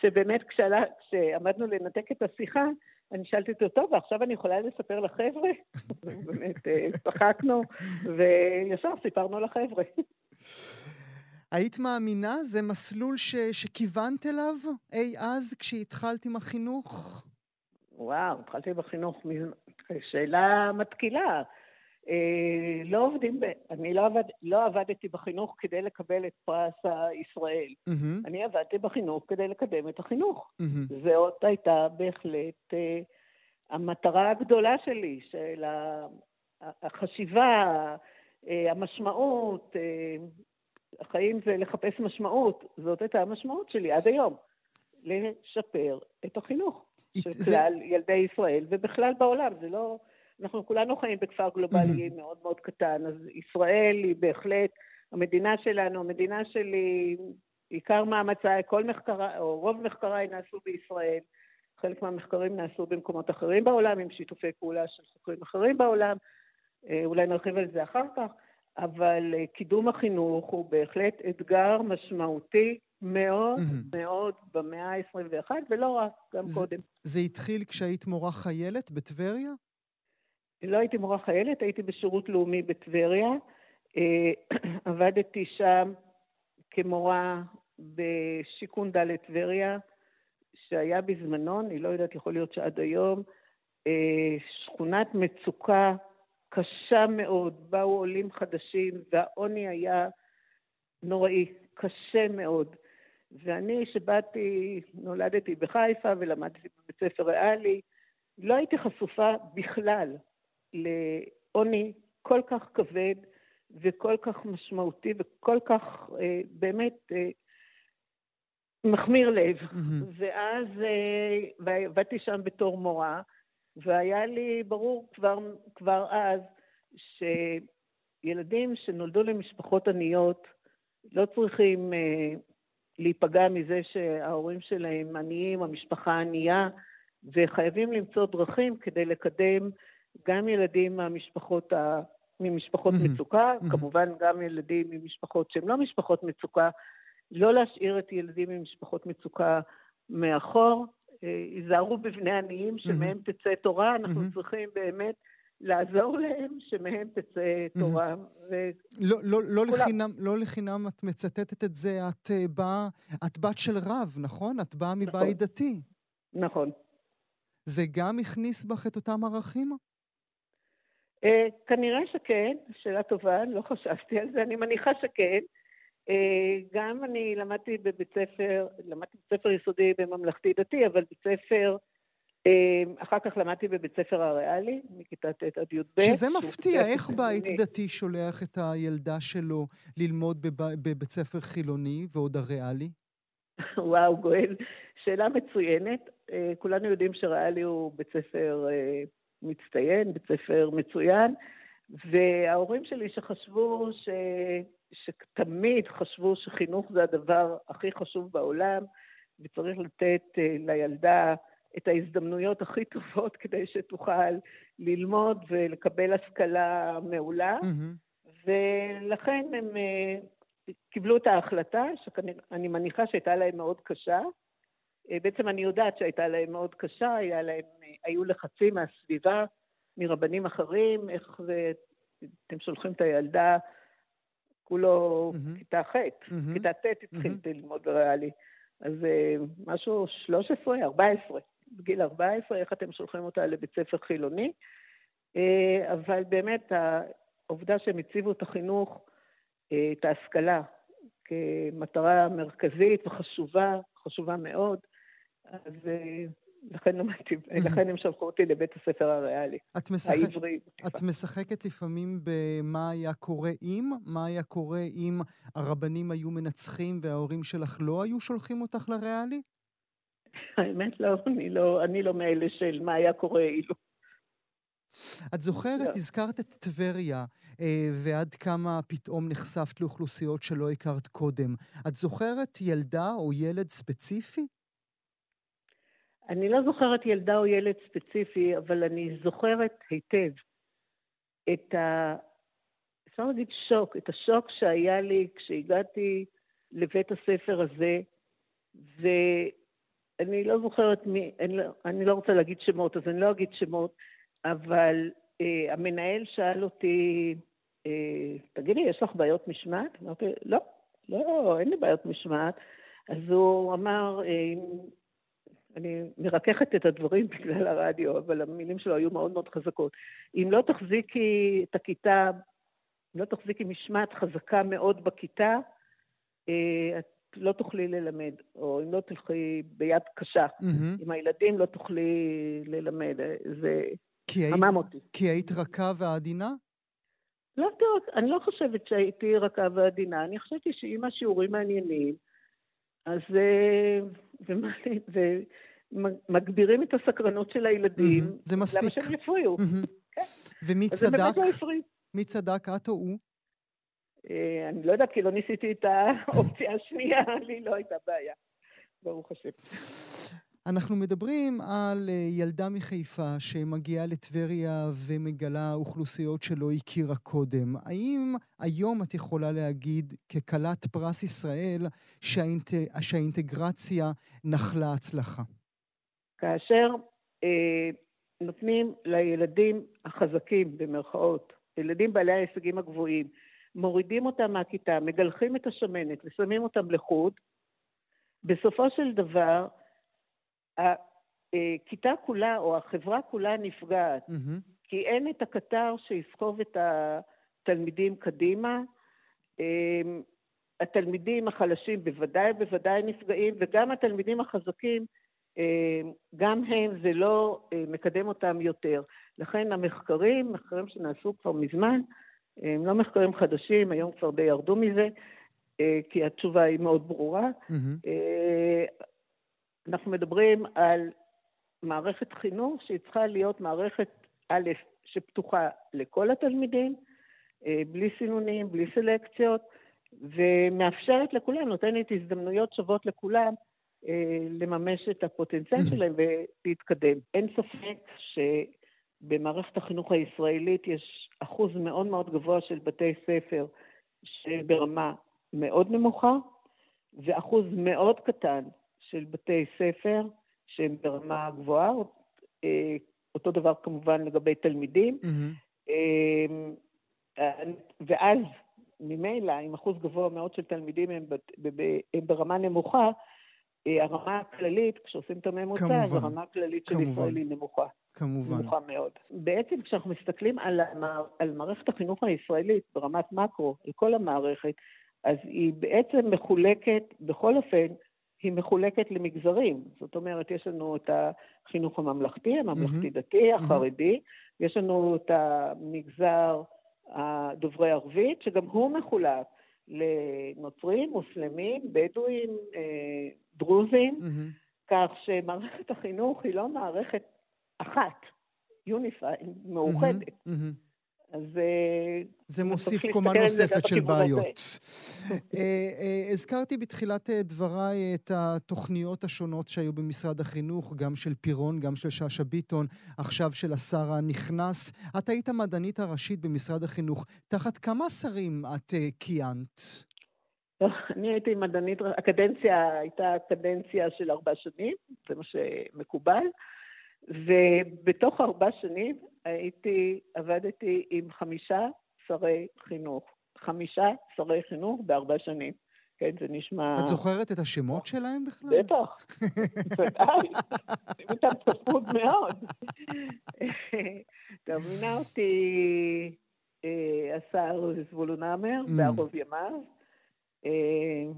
שבאמת כשעמדנו לנתק את השיחה, אני שאלתי אותו, טוב, ועכשיו אני יכולה לספר לחבר'ה? [LAUGHS] באמת, אה, צחקנו, וישר סיפרנו לחבר'ה. היית מאמינה? זה מסלול ש, שכיוונת אליו אי אז כשהתחלת עם החינוך? וואו, התחלתי בחינוך, שאלה מתקילה. אה, לא עובדים, ב... אני לא, עבד, לא עבדתי בחינוך כדי לקבל את פרס הישראל. Mm-hmm. אני עבדתי בחינוך כדי לקדם את החינוך. Mm-hmm. זאת הייתה בהחלט אה, המטרה הגדולה שלי, של החשיבה, אה, המשמעות, אה, החיים זה לחפש משמעות. זאת הייתה המשמעות שלי עד היום. לשפר את החינוך של זה... כלל ילדי ישראל ובכלל בעולם. זה לא... אנחנו כולנו חיים בכפר גלובלי mm-hmm. מאוד מאוד קטן, אז ישראל היא בהחלט המדינה שלנו, המדינה שלי, עיקר מאמציי, כל מחקריי, או רוב מחקריי נעשו בישראל. חלק מהמחקרים נעשו במקומות אחרים בעולם, עם שיתופי פעולה של חוקרים אחרים בעולם. אה, אולי נרחיב על זה אחר כך, אבל אה, קידום החינוך הוא בהחלט אתגר משמעותי מאוד mm-hmm. מאוד במאה ה-21, ולא רק, גם זה, קודם. זה התחיל כשהיית מורה חיילת בטבריה? לא הייתי מורה חיילת, הייתי בשירות לאומי בטבריה. אה, [CLEARS THROAT] עבדתי שם כמורה בשיכון ד' טבריה, שהיה בזמנו, אני לא יודעת, יכול להיות שעד היום, אה, שכונת מצוקה קשה מאוד, באו עולים חדשים והעוני היה נוראי, קשה מאוד. ואני, שבאתי, נולדתי בחיפה ולמדתי בבית ספר ריאלי, לא הייתי חשופה בכלל לעוני כל כך כבד וכל כך משמעותי וכל כך אה, באמת אה, מחמיר לב. Mm-hmm. ואז אה, עבדתי שם בתור מורה, והיה לי ברור כבר, כבר אז שילדים שנולדו למשפחות עניות לא צריכים אה, להיפגע מזה שההורים שלהם עניים, המשפחה ענייה, וחייבים למצוא דרכים כדי לקדם גם ילדים מהמשפחות ה... ממשפחות mm-hmm. מצוקה, mm-hmm. כמובן גם ילדים ממשפחות שהן לא משפחות מצוקה, לא להשאיר את ילדים ממשפחות מצוקה מאחור. היזהרו אה, בבני עניים שמהם mm-hmm. תצא תורה, אנחנו mm-hmm. צריכים באמת לעזור להם שמהם תצא תורה. Mm-hmm. ו... לא, לא, לא, לחינם, לא לחינם את מצטטת את זה, את, uh, באה, את בת של רב, נכון? את באה מבית נכון. דתי. נכון. זה גם הכניס בך את אותם ערכים? Uh, כנראה שכן, שאלה טובה, לא חשבתי על זה, אני מניחה שכן. אה, גם אני למדתי בבית ספר, למדתי בבית ספר יסודי בממלכתי דתי, אבל בית ספר, אה, אחר כך למדתי בבית ספר הריאלי, מכיתה ט' עד י"ב. שזה מפתיע, איך בית דתי שולח את הילדה שלו ללמוד בבית ספר חילוני ועוד הריאלי? וואו, גואל, שאלה מצוינת. אה, כולנו יודעים שריאלי הוא בית ספר מצטיין, בית ספר מצוין, וההורים שלי שחשבו ש... שתמיד חשבו שחינוך זה הדבר הכי חשוב בעולם, וצריך לתת אה, לילדה את ההזדמנויות הכי טובות [LAUGHS] כדי שתוכל ללמוד ולקבל השכלה מעולה. Mm-hmm. ולכן הם אה, קיבלו את ההחלטה, שאני מניחה שהייתה להם מאוד קשה. אה, בעצם אני יודעת שהייתה להם מאוד קשה, היה להם, היו לחצים מהסביבה, מרבנים אחרים, איך זה, אתם שולחים את הילדה כולו mm-hmm. כיתה ח', mm-hmm. כיתה ט' התחיל mm-hmm. ללמוד בריאלי. אז uh, משהו 13, 14, בגיל 14, איך אתם שולחים אותה לבית ספר חילוני. Uh, אבל באמת העובדה שהם הציבו את החינוך, uh, את ההשכלה, כמטרה מרכזית וחשובה, חשובה מאוד, אז לכן למדתי, לכן הם שלחו אותי לבית הספר הריאלי, את משחק, העברי. את משחקת לפעמים במה היה קורה אם? מה היה קורה אם הרבנים היו מנצחים וההורים שלך לא היו שולחים אותך לריאלי? האמת לא, אני לא, אני לא מאלה של מה היה קורה אילו. את זוכרת, לא. הזכרת את טבריה, אה, ועד כמה פתאום נחשפת לאוכלוסיות שלא הכרת קודם. את זוכרת ילדה או ילד ספציפי? אני לא זוכרת ילדה או ילד ספציפי, אבל אני זוכרת היטב את ה... אפשר להגיד שוק, את השוק שהיה לי כשהגעתי לבית הספר הזה, ואני לא זוכרת מי, אני לא, אני לא רוצה להגיד שמות, אז אני לא אגיד שמות, אבל אה, המנהל שאל אותי, אה, תגידי, יש לך בעיות משמעת? אמרתי, לא, לא, אין לי בעיות משמעת. אז הוא אמר, אה, אני מרככת את הדברים [LAUGHS] בגלל הרדיו, אבל המילים שלו היו מאוד מאוד חזקות. אם לא תחזיקי את הכיתה, אם לא תחזיקי משמעת חזקה מאוד בכיתה, אה, את לא תוכלי ללמד, או אם לא תלכי ביד קשה mm-hmm. עם הילדים, לא תוכלי ללמד. זה המם אותי. כי היית רכה ועדינה? לא, טוב, אני לא חושבת שהייתי רכה ועדינה. אני חשבתי שאם השיעורים מעניינים, אז... אה, [LAUGHS] ומגבירים את הסקרנות של הילדים. זה מספיק. למה שהם יפריעו? כן. ומי צדק? לא מי צדק, את או הוא? אה, אני לא יודעת, כי לא ניסיתי את [LAUGHS] האופציה השנייה, לי לא הייתה בעיה. ברוך השם. אנחנו מדברים על אה, ילדה מחיפה שמגיעה לטבריה ומגלה אוכלוסיות שלא הכירה קודם. האם היום את יכולה להגיד, ככלת פרס ישראל, שהאינט... שהאינטגרציה נחלה הצלחה? כאשר אה, נותנים לילדים החזקים, במרכאות, ילדים בעלי ההישגים הגבוהים, מורידים אותם מהכיתה, מגלחים את השמנת ושמים אותם לחוד, בסופו של דבר, הכיתה כולה או החברה כולה נפגעת, mm-hmm. כי אין את הקטר שיסחוב את התלמידים קדימה. אמ, התלמידים החלשים בוודאי בוודאי נפגעים, וגם התלמידים החזקים, אמ, גם הם, זה לא אה, מקדם אותם יותר. לכן המחקרים, מחקרים שנעשו כבר מזמן, הם לא מחקרים חדשים, היום כבר די ירדו מזה, אה, כי התשובה היא מאוד ברורה. Mm-hmm. אנחנו מדברים על מערכת חינוך שהיא צריכה להיות מערכת א', שפתוחה לכל התלמידים, אה, בלי סינונים, בלי סלקציות, ומאפשרת לכולם, נותנת הזדמנויות שוות לכולם לממש את הפוטנציאל mm-hmm. שלהם ולהתקדם. אין ספק שבמערכת החינוך הישראלית יש אחוז מאוד מאוד גבוה של בתי ספר שברמה מאוד נמוכה, ואחוז מאוד קטן של בתי ספר שהם ברמה גבוהה, אה, אותו דבר כמובן לגבי תלמידים. Mm-hmm. ואז ממילא, עם אחוז גבוה מאוד של תלמידים הם, הם ברמה נמוכה, אה, הרמה הכללית, כשעושים את הממוצע, אז הרמה הכללית של ישראל היא נמוכה. כמובן. נמוכה מאוד. בעצם כשאנחנו מסתכלים על, המע... על מערכת החינוך הישראלית ברמת מקרו, על כל המערכת, אז היא בעצם מחולקת, בכל אופן, היא מחולקת למגזרים. זאת אומרת, יש לנו את החינוך הממלכתי, הממלכתי-דתי, החרדי, יש לנו את המגזר הדוברי ערבית, שגם הוא מחולק לנוצרים, מוסלמים, בדואים, אה, דרוזים, כך שמערכת החינוך היא לא מערכת אחת, יוניפיי, מאוחדת. אז... אה, זה מוסיף קומה נוספת של בעיות. אה, אה, הזכרתי בתחילת דבריי את התוכניות השונות שהיו במשרד החינוך, גם של פירון, גם של שאשא ביטון, עכשיו של השר הנכנס. את היית המדענית הראשית במשרד החינוך. תחת כמה שרים את כיהנת? אני הייתי מדענית, הקדנציה הייתה קדנציה של ארבע שנים, זה מה שמקובל. ובתוך ארבע שנים הייתי, עבדתי עם חמישה שרי חינוך. חמישה שרי חינוך בארבע שנים. כן, זה נשמע... את זוכרת את השמות שלהם בכלל? בטח, בוודאי, איתם צפות מאוד. גם מינה אותי אה, השר זבולון mm. בערוב ימיו. אה,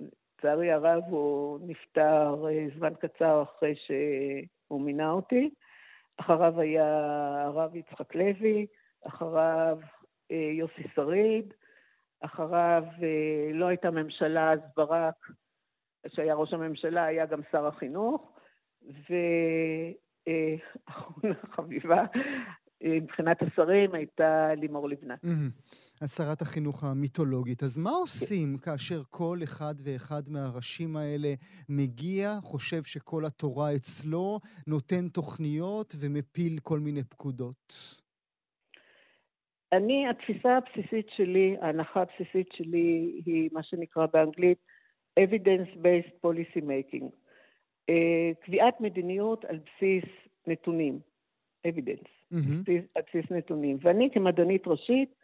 לצערי הרב הוא נפטר אה, זמן קצר אחרי ש... הוא מינה אותי. אחריו היה הרב יצחק לוי, אחריו אה, יוסי שריד, אחריו אה, לא הייתה ממשלה, אז ברק, שהיה ראש הממשלה, היה גם שר החינוך, ואחרונה אה, [LAUGHS] חביבה, מבחינת השרים הייתה לימור לבנת. אז שרת החינוך המיתולוגית. אז מה עושים כאשר כל אחד ואחד מהראשים האלה מגיע, חושב שכל התורה אצלו, נותן תוכניות ומפיל כל מיני פקודות? אני, התפיסה הבסיסית שלי, ההנחה הבסיסית שלי היא מה שנקרא באנגלית evidence-based policy making. Uh, קביעת מדיניות על בסיס נתונים, evidence. Mm-hmm. על בסיס נתונים. ואני כמדענית ראשית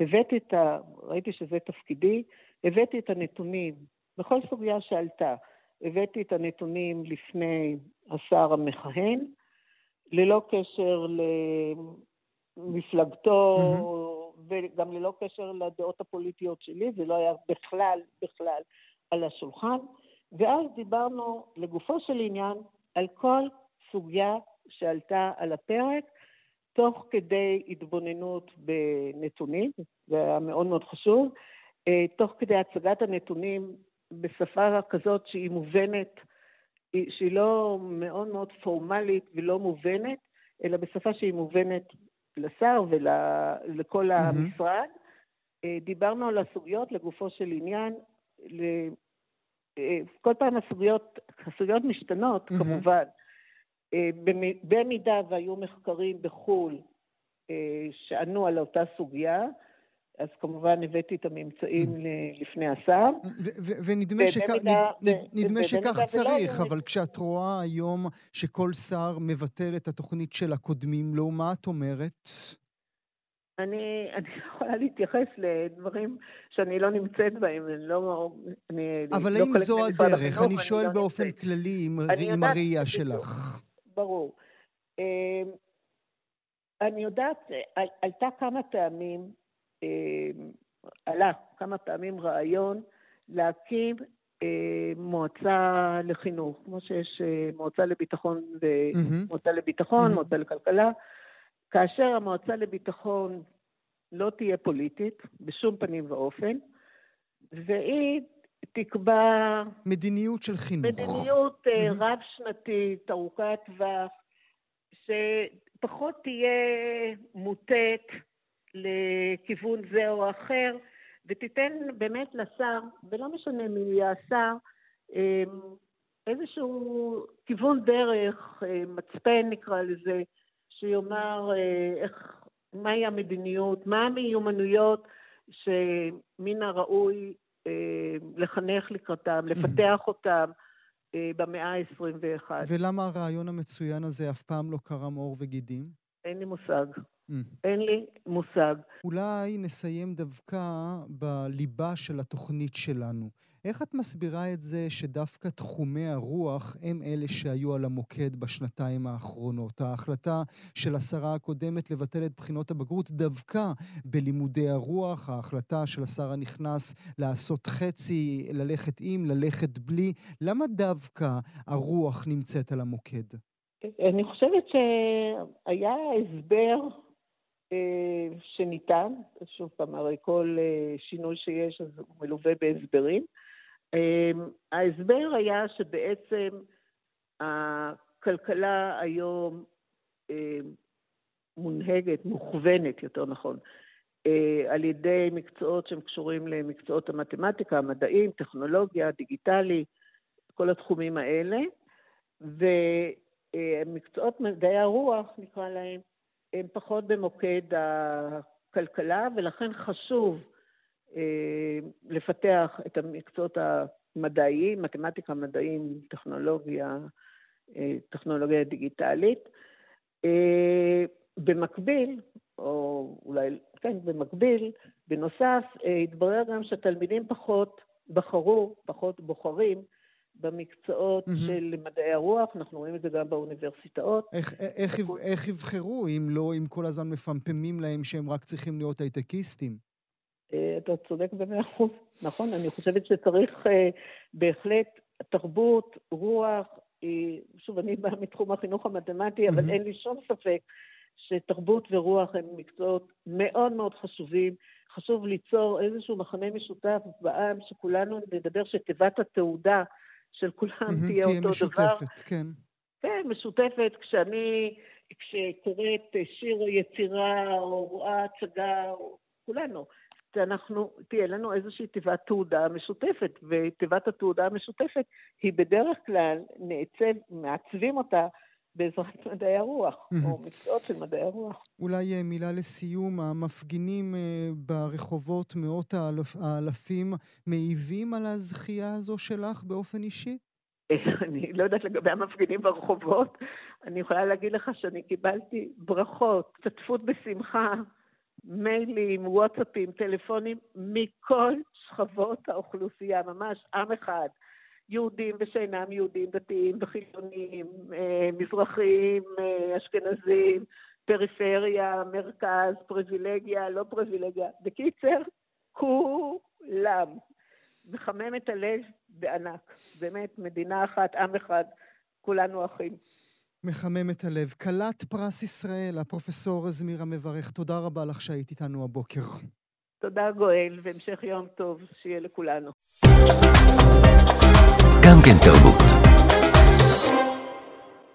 הבאתי את ה... ראיתי שזה תפקידי, הבאתי את הנתונים בכל סוגיה שעלתה. הבאתי את הנתונים לפני השר המכהן, ללא קשר למפלגתו mm-hmm. וגם ללא קשר לדעות הפוליטיות שלי, זה לא היה בכלל, בכלל על השולחן. ואז דיברנו לגופו של עניין על כל סוגיה שעלתה על הפרק, תוך כדי התבוננות בנתונים, זה היה מאוד מאוד חשוב, אה, תוך כדי הצגת הנתונים בשפה כזאת שהיא מובנת, שהיא לא מאוד מאוד פורמלית ולא מובנת, אלא בשפה שהיא מובנת לשר ולכל המשרד. אה, דיברנו על הסוגיות לגופו של עניין. אה, כל פעם הסוגיות, הסוגיות משתנות. כמובן. אה, במידה והיו מחקרים בחו"ל אה, שענו על אותה סוגיה, אז כמובן הבאתי את הממצאים mm. לפני השר. ונדמה שכך צריך, אבל כשאת רואה היום שכל שר מבטל את התוכנית של הקודמים לו, מה את אומרת? אני, [LAUGHS] אני יכולה להתייחס לדברים שאני לא נמצאת בהם, אני לא... אני אבל לא האם זו הדרך? החינוך, אני שואל לא באופן נמצאת. כללי, עם, עם הראייה. שלך. ברור. אה, אני יודעת, על, עלתה כמה פעמים, אה, עלה כמה פעמים רעיון להקים אה, מועצה לחינוך, כמו שיש אה, מועצה לביטחון מהמם. ומועצה לביטחון, מהמם. מועצה לכלכלה, כאשר המועצה לביטחון לא תהיה פוליטית בשום פנים ואופן, והיא תקבע מדיניות של חינוך. מדיניות מהמם. רב-שנתית, ארוכת טווח, שפחות תהיה מוטית לכיוון זה או אחר, ותיתן באמת לשר, ולא משנה מי יהיה השר, אה, איזשהו כיוון דרך, אה, מצפן נקרא לזה, שיאמר איך, מהי המדיניות, מה המיומנויות שמן הראוי לחנך לקראתם, לפתח אותם אה, במאה ה-21. ולמה הרעיון המצוין הזה אף פעם לא קרם עור וגידים? אין לי מושג. Mm. אין לי מושג. אולי נסיים דווקא בליבה של התוכנית שלנו. איך את מסבירה את זה שדווקא תחומי הרוח הם אלה שהיו על המוקד בשנתיים האחרונות? ההחלטה של השרה הקודמת לבטל את בחינות הבגרות דווקא בלימודי הרוח, ההחלטה של השר הנכנס לעשות חצי, ללכת עם, ללכת בלי. למה דווקא הרוח נמצאת על המוקד? אני חושבת שהיה הסבר אה, שניתן, שוב פעם, הרי כל אה, שינוי שיש אז הוא מלווה בהסברים. אה, ההסבר היה שבעצם הכלכלה היום אה, מונהגת, מוכוונת, יותר נכון, אה, על ידי מקצועות שהם קשורים למקצועות המתמטיקה, המדעים, טכנולוגיה, דיגיטלי, כל התחומים האלה, ומקצועות מדעי הרוח, נקרא להם, הם פחות במוקד הכלכלה, ולכן חשוב לפתח את המקצועות המדעיים, מתמטיקה, מדעים, טכנולוגיה, אה, טכנולוגיה דיגיטלית. אה, במקביל, או אולי, כן, במקביל, בנוסף, אה, התברר גם שהתלמידים פחות בחרו, פחות בוחרים, במקצועות מהמם. של מדעי הרוח, אנחנו רואים את זה גם באוניברסיטאות. איך, איך, איך יבחרו אם לא, אם כל הזמן מפמפמים להם שהם רק צריכים להיות הייטקיסטים? אה, אתה צודק במאה אחוז, נכון, אני חושבת שצריך אה, בהחלט תרבות, רוח, היא, שוב, אני באה מתחום החינוך המתמטי, אבל. אין לי שום ספק שתרבות ורוח הם מקצועות מאוד מאוד חשובים. חשוב ליצור איזשהו מחנה משותף בעם, שכולנו נדבר שתיבת התעודה של כולם תהיה אותו דבר. משותפת, כן. כן, משותפת, כשאני, כשקוראת שיר או יצירה או רואה הצגה, כולנו, אנחנו, תהיה לנו איזושהי תיבת תעודה משותפת, ותיבת התעודה המשותפת היא בדרך כלל נעצב, מעצבים אותה בעזרת מדעי הרוח. או מקצועות של מדעי הרוח. אולי אה, מילה לסיום, המפגינים אה, ברחובות, מאות האלפים, מעיבים על הזכייה הזו שלך באופן אישי? אני לא יודעת לגבי המפגינים ברחובות, אני יכולה להגיד לך שאני קיבלתי ברכות, השתתפות בשמחה, מיילים, וואטסאפים, טלפונים, מכל שכבות האוכלוסייה, ממש עם אחד. יהודים ושאינם יהודים, דתיים וחילונים, אה, מזרחים, אה, אשכנזים, פריפריה, מרכז, פריבילגיה, לא פריבילגיה. בקיצר, כולם. מחמם את הלב בענק. באמת, מדינה אחת, עם אחד, כולנו אחים. מחמם את הלב. כלת פרס ישראל, הפרופסור זמירה מברך, תודה רבה לך שהיית איתנו הבוקר. תודה גואל, והמשך יום טוב שיהיה לכולנו. גם כן תרבות.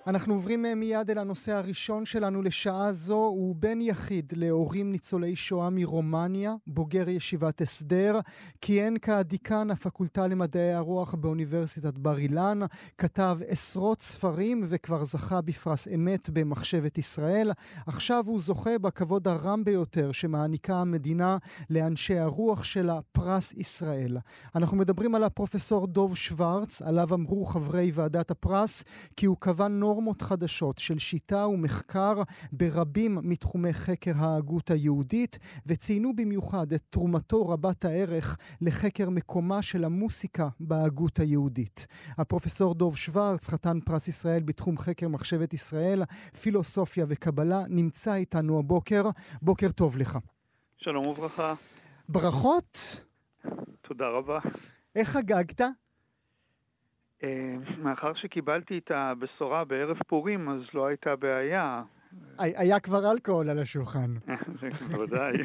אנחנו עוברים אה, מיד אל הנושא הראשון שלנו לשעה זו. הוא בן יחיד להורים ניצולי שואה מרומניה, בוגר ישיבת הסדר, כיהן כדיקן הפקולטה למדעי הרוח באוניברסיטת בר אילן, כתב עשרות ספרים וכבר זכה בפרס אמת במחשבת ישראל. עכשיו הוא זוכה בכבוד הרם ביותר שמעניקה המדינה לאנשי הרוח שלה, פרס ישראל. אנחנו מדברים על הפרופסור דוב שוורץ, עליו אמרו חברי ועדת הפרס כי הוא נורמה נורמות חדשות של שיטה ומחקר ברבים מתחומי חקר ההגות היהודית, וציינו במיוחד את תרומתו רבת הערך לחקר מקומה של המוסיקה בהגות היהודית. הפרופסור דוב שוורץ, חתן פרס ישראל בתחום חקר מחשבת ישראל, פילוסופיה וקבלה, נמצא איתנו הבוקר. בוקר טוב לך. שלום וברכה. ברכות. תודה רבה. איך חגגת? אה, מאחר שקיבלתי את הבשורה בערב פורים, אז לא הייתה בעיה. היה כבר אלכוהול על השולחן. בוודאי. [LAUGHS]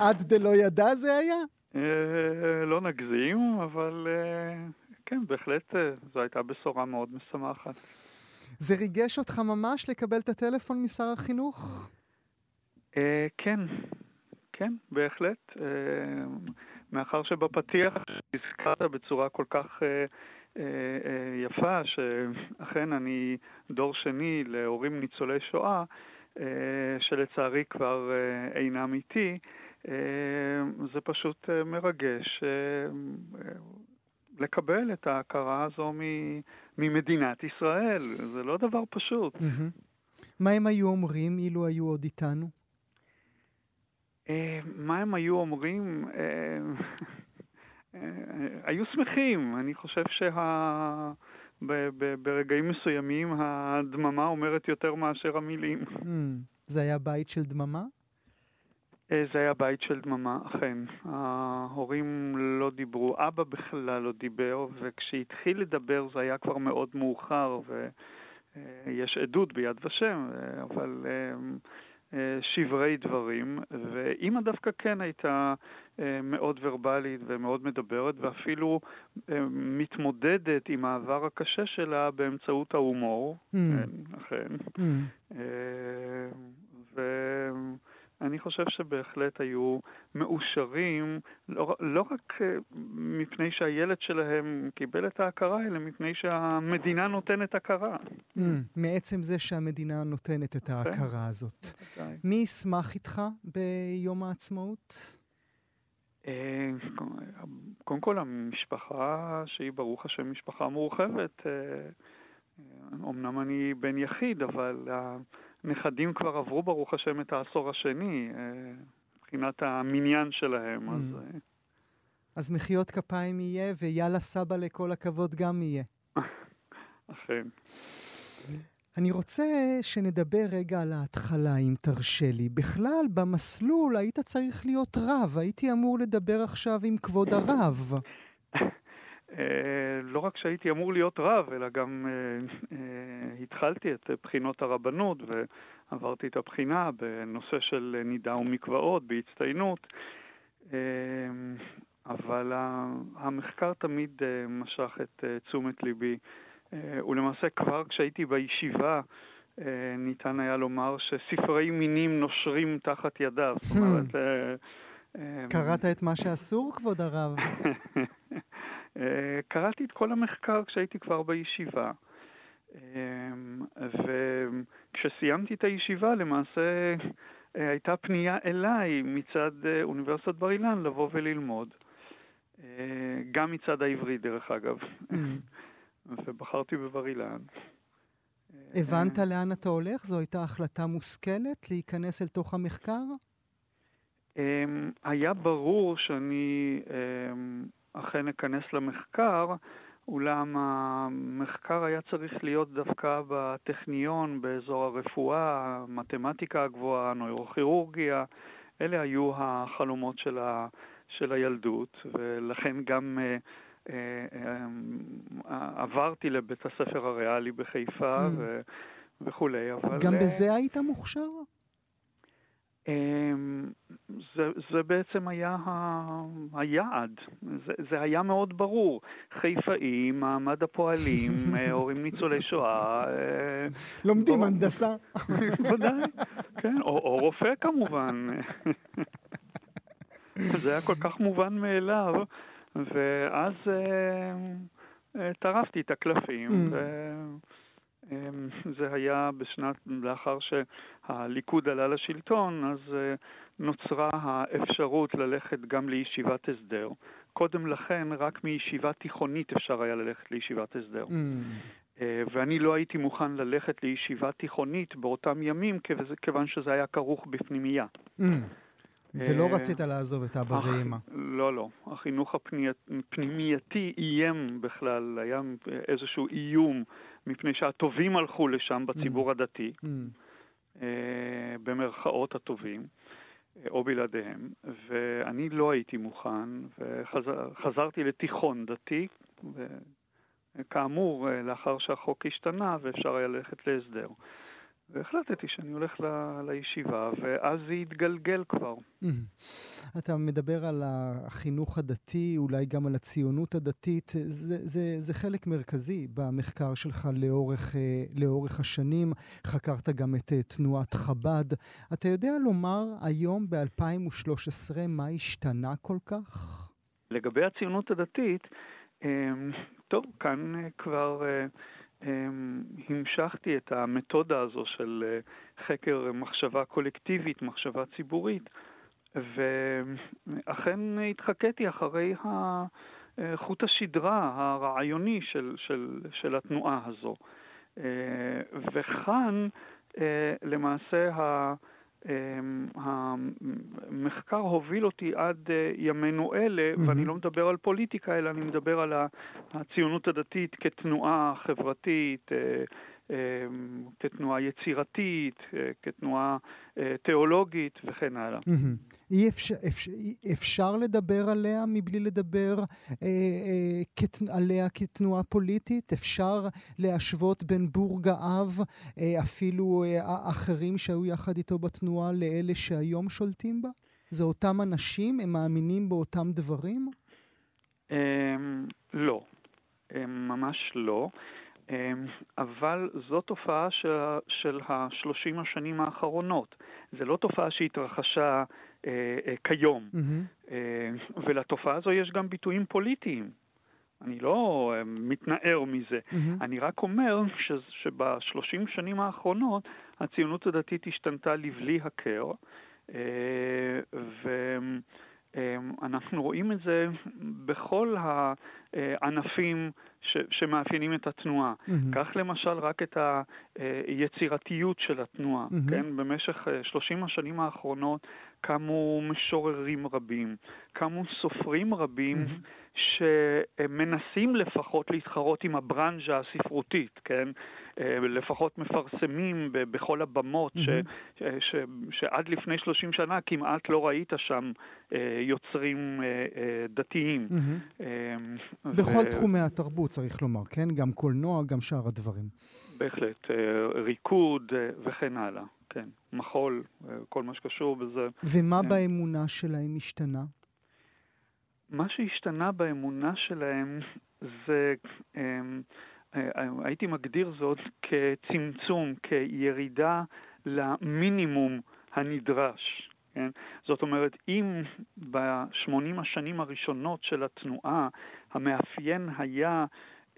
עד דלא ידע זה היה? אה, לא נגזים, אבל אה, כן, בהחלט זו הייתה בשורה מאוד משמחת. זה ריגש אותך ממש לקבל את הטלפון משר החינוך? כן, כן, בהחלט. מאחר שבפתיח הזכרת בצורה כל כך אה, אה, אה, יפה, שאכן אני דור שני להורים ניצולי שואה, אה, שלצערי כבר אינם איתי, זה פשוט מרגש. לקבל את ההכרה הזו ממדינת ישראל, זה לא דבר פשוט. מה הם היו אומרים אילו היו עוד איתנו? אה, מה הם היו אומרים? אה, אה, היו שמחים. אני חושב שברגעים מסוימים הדממה אומרת יותר מאשר המילים. Hmm, זה היה בית של דממה? זה היה בית של דממה, אכן. ההורים לא דיברו, אבא בכלל לא דיבר, וכשהתחיל לדבר זה היה כבר מאוד מאוחר, ויש עדות ביד ושם, אבל שברי דברים, ואימא דווקא כן הייתה אה, מאוד ורבלית ומאוד מדברת, ואפילו אה, מתמודדת עם העבר הקשה שלה באמצעות ההומור, mm. כן, אכן. Mm. ו... אני חושב שבהחלט היו מאושרים, לא, לא רק אה, מפני שהילד שלהם קיבל את ההכרה, אלא מפני שהמדינה נותנת הכרה. Mm, מעצם זה שהמדינה נותנת את ההכרה הזאת. מי ישמח איתך ביום העצמאות? אה, קודם כל המשפחה, שהיא ברוך השם משפחה מורחבת, אומנם אה, אני בן יחיד, אבל הנכדים כבר עברו ברוך השם את העשור השני, אה, מבחינת המניין שלהם, אז... Mm. אה. אז מחיאות כפיים יהיה, ויאללה סבא לכל הכבוד גם יהיה. [LAUGHS] אכן. אני רוצה שנדבר רגע על ההתחלה, אם תרשה לי. בכלל, במסלול היית צריך להיות רב, הייתי אמור לדבר עכשיו עם כבוד הרב. [LAUGHS] אה, לא רק שהייתי אמור להיות רב, אלא גם אה, אה, התחלתי את בחינות הרבנות ועברתי את הבחינה בנושא של נידה ומקוואות, בהצטיינות. אבל המחקר תמיד משך את תשומת ליבי. ולמעשה כבר כשהייתי בישיבה ניתן היה לומר שספרי מינים נושרים תחת ידיו. זאת אומרת... קראת את מה שאסור, כבוד הרב? [LAUGHS] אה, קראתי את כל המחקר כשהייתי כבר בישיבה. אה, וכשסיימתי את הישיבה למעשה אה, הייתה פנייה אליי מצד אוניברסיטת בר אילן לבוא וללמוד. גם מצד העברי דרך אגב. Mm. ובחרתי בבר אילן. הבנת לאן אתה הולך? זו הייתה החלטה מושכלת להיכנס אל תוך המחקר? היה ברור שאני אכן אכנס למחקר, אולם המחקר היה צריך להיות דווקא בטכניון, באזור הרפואה, המתמטיקה הגבוהה, הנוירוכירורגיה, אלה היו החלומות של, ה, של הילדות, ולכן גם אה, אה, אה, עברתי לבית הספר הריאלי בחיפה mm. ו, וכולי, אבל... גם אה, בזה היית מוכשר? אמ, זה, זה בעצם היה ה, היעד, זה, זה היה מאוד ברור. חיפאים, מעמד הפועלים, [LAUGHS] אה, הורים ניצולי שואה. אה, לומדים הנדסה. [LAUGHS] ודאי, כן, או, או רופא כמובן. [LAUGHS] זה היה כל כך מובן מאליו, ואז אה, טרפתי את הקלפים. Mm. אמ, זה היה בשנת, לאחר שהליכוד עלה לשלטון, אז אה, נוצרה האפשרות ללכת גם לישיבת הסדר. קודם לכן, רק מישיבה תיכונית אפשר היה ללכת לישיבת הסדר. Mm. ואני לא הייתי מוכן ללכת לישיבה תיכונית באותם ימים, כיוון שזה היה כרוך בפנימייה. Mm. ולא רצית לעזוב את אבא ואימא. לא, לא. החינוך הפנימייתי איים בכלל, היה איזשהו איום, מפני שהטובים הלכו לשם בציבור mm. הדתי, mm. במרכאות הטובים. או בלעדיהם, ואני לא הייתי מוכן, וחזרתי לתיכון דתי, וכאמור, לאחר שהחוק השתנה ואפשר היה ללכת להסדר. והחלטתי שאני הולך ל, לישיבה, ואז זה התגלגל כבר. אתה מדבר על החינוך הדתי, אולי גם על הציונות הדתית. זה, זה, זה חלק מרכזי במחקר שלך לאורך, אה, לאורך השנים. חקרת גם את אה, תנועת חב"ד. אתה יודע לומר היום, ב-2013, מה השתנה כל כך? לגבי הציונות הדתית, אה, טוב, כאן כבר... אמ, המשכתי את המתודה הזו של אה, חקר מחשבה קולקטיבית, מחשבה ציבורית, ואכן התחקיתי אחרי חוט השדרה הרעיוני של, של, של התנועה הזו. אה, וכאן אה, למעשה אמ, המחקר הוביל אותי עד אה, ימינו אלה. ואני לא מדבר על פוליטיקה, אלא אני מדבר על הציונות הדתית כתנועה חברתית, אה, אמ, כתנועה יצירתית, אה, כתנועה אה, תיאולוגית וכן הלאה. אי אפשר, אפשר, אפשר לדבר עליה מבלי לדבר אה, אה, כת, עליה כתנועה פוליטית? אפשר להשוות בין בורג האב, אה, אפילו אה, אחרים שהיו יחד איתו בתנועה, לאלה שהיום שולטים בה? זה אותם אנשים? הם מאמינים באותם דברים? אה, לא, ממש לא. אמ, אבל זו תופעה של, של השלושים השנים האחרונות. זו לא תופעה שהתרחשה אה, אה, כיום. Mm-hmm. אה, ולתופעה הזו יש גם ביטויים פוליטיים. אני לא אה, מתנער מזה. Mm-hmm. אני רק אומר ש, שבשלושים שנים האחרונות הציונות הדתית השתנתה לבלי הכר, אה, ואנחנו רואים את זה בכל הענפים ש, שמאפיינים את התנועה. Mm-hmm. קח למשל רק את היצירתיות של התנועה, mm-hmm. כן? במשך 30 השנים האחרונות קמו משוררים רבים, קמו סופרים רבים mm-hmm. שמנסים לפחות להתחרות עם הברנז'ה הספרותית, כן? אה, לפחות מפרסמים בכל הבמות, mm-hmm. ש, ש, שעד לפני 30 שנה כמעט לא ראית שם אה, יוצרים אה, דתיים. Mm-hmm. בכל ו... תחומי התרבות, צריך לומר, כן? גם קולנוע, גם שאר הדברים. בהחלט, ריקוד וכן הלאה, כן. מחול, כל מה שקשור בזה. ומה כן. באמונה שלהם השתנה? מה שהשתנה באמונה שלהם זה... אה, הייתי מגדיר זאת כצמצום, כירידה למינימום הנדרש. כן? זאת אומרת, אם ב-80 השנים הראשונות של התנועה המאפיין היה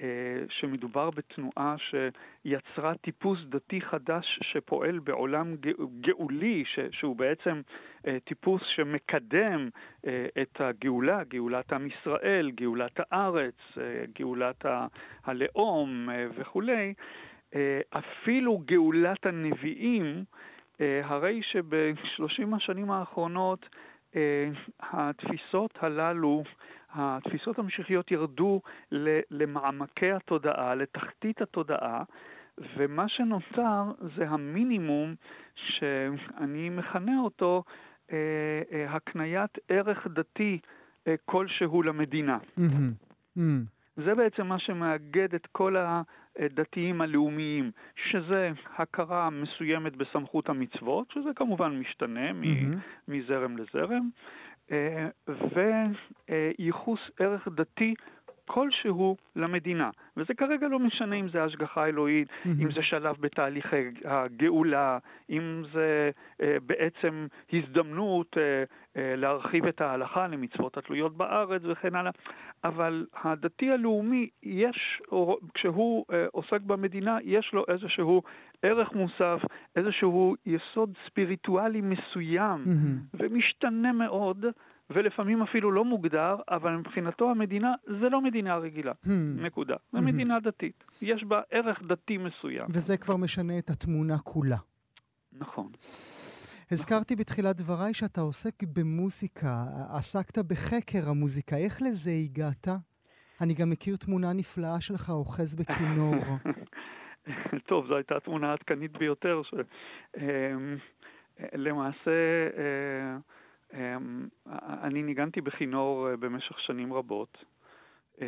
אה, שמדובר בתנועה שיצרה טיפוס דתי חדש שפועל בעולם גאולי, שהוא בעצם אה, טיפוס שמקדם אה, את הגאולה, גאולת עם ישראל, גאולת הארץ, גאולת הלאום וכולי, אפילו גאולת הנביאים, הרי שבשלושים השנים האחרונות התפיסות הללו התפיסות המשיחיות ירדו למעמקי התודעה, לתחתית התודעה, ומה שנוצר זה המינימום שאני מכנה אותו אה, אה, הקניית ערך דתי אה, כלשהו למדינה. Mm-hmm. Mm-hmm. זה בעצם מה שמאגד את כל הדתיים הלאומיים, שזה הכרה מסוימת בסמכות המצוות, שזה כמובן משתנה mm-hmm. מזרם לזרם, אה, וייחוס ערך דתי כלשהו למדינה. וזה כרגע לא משנה אם זה השגחה אלוהית. אם זה שלב בתהליכי הגאולה, אם זה אה, בעצם הזדמנות אה, אה, להרחיב את ההלכה למצוות התלויות בארץ וכן הלאה. אבל הדתי הלאומי, יש, כשהוא אה, עוסק במדינה, יש לו איזשהו ערך מוסף, איזשהו יסוד ספיריטואלי מסוים. ומשתנה מאוד. ולפעמים אפילו לא מוגדר, אבל מבחינתו המדינה זה לא מדינה רגילה, hmm. נקודה. זה hmm. מדינה דתית. יש בה ערך דתי מסוים. וזה כבר משנה את התמונה כולה. נכון. הזכרתי בתחילת דבריי שאתה עוסק במוזיקה, עסקת בחקר המוזיקה. איך לזה הגעת? אני גם מכיר תמונה נפלאה שלך אוחז בכינור. [LAUGHS] טוב, זו הייתה תמונה עדכנית ביותר. ש... אמ, אה, אני ניגנתי בכינור אה, במשך שנים רבות. אמ,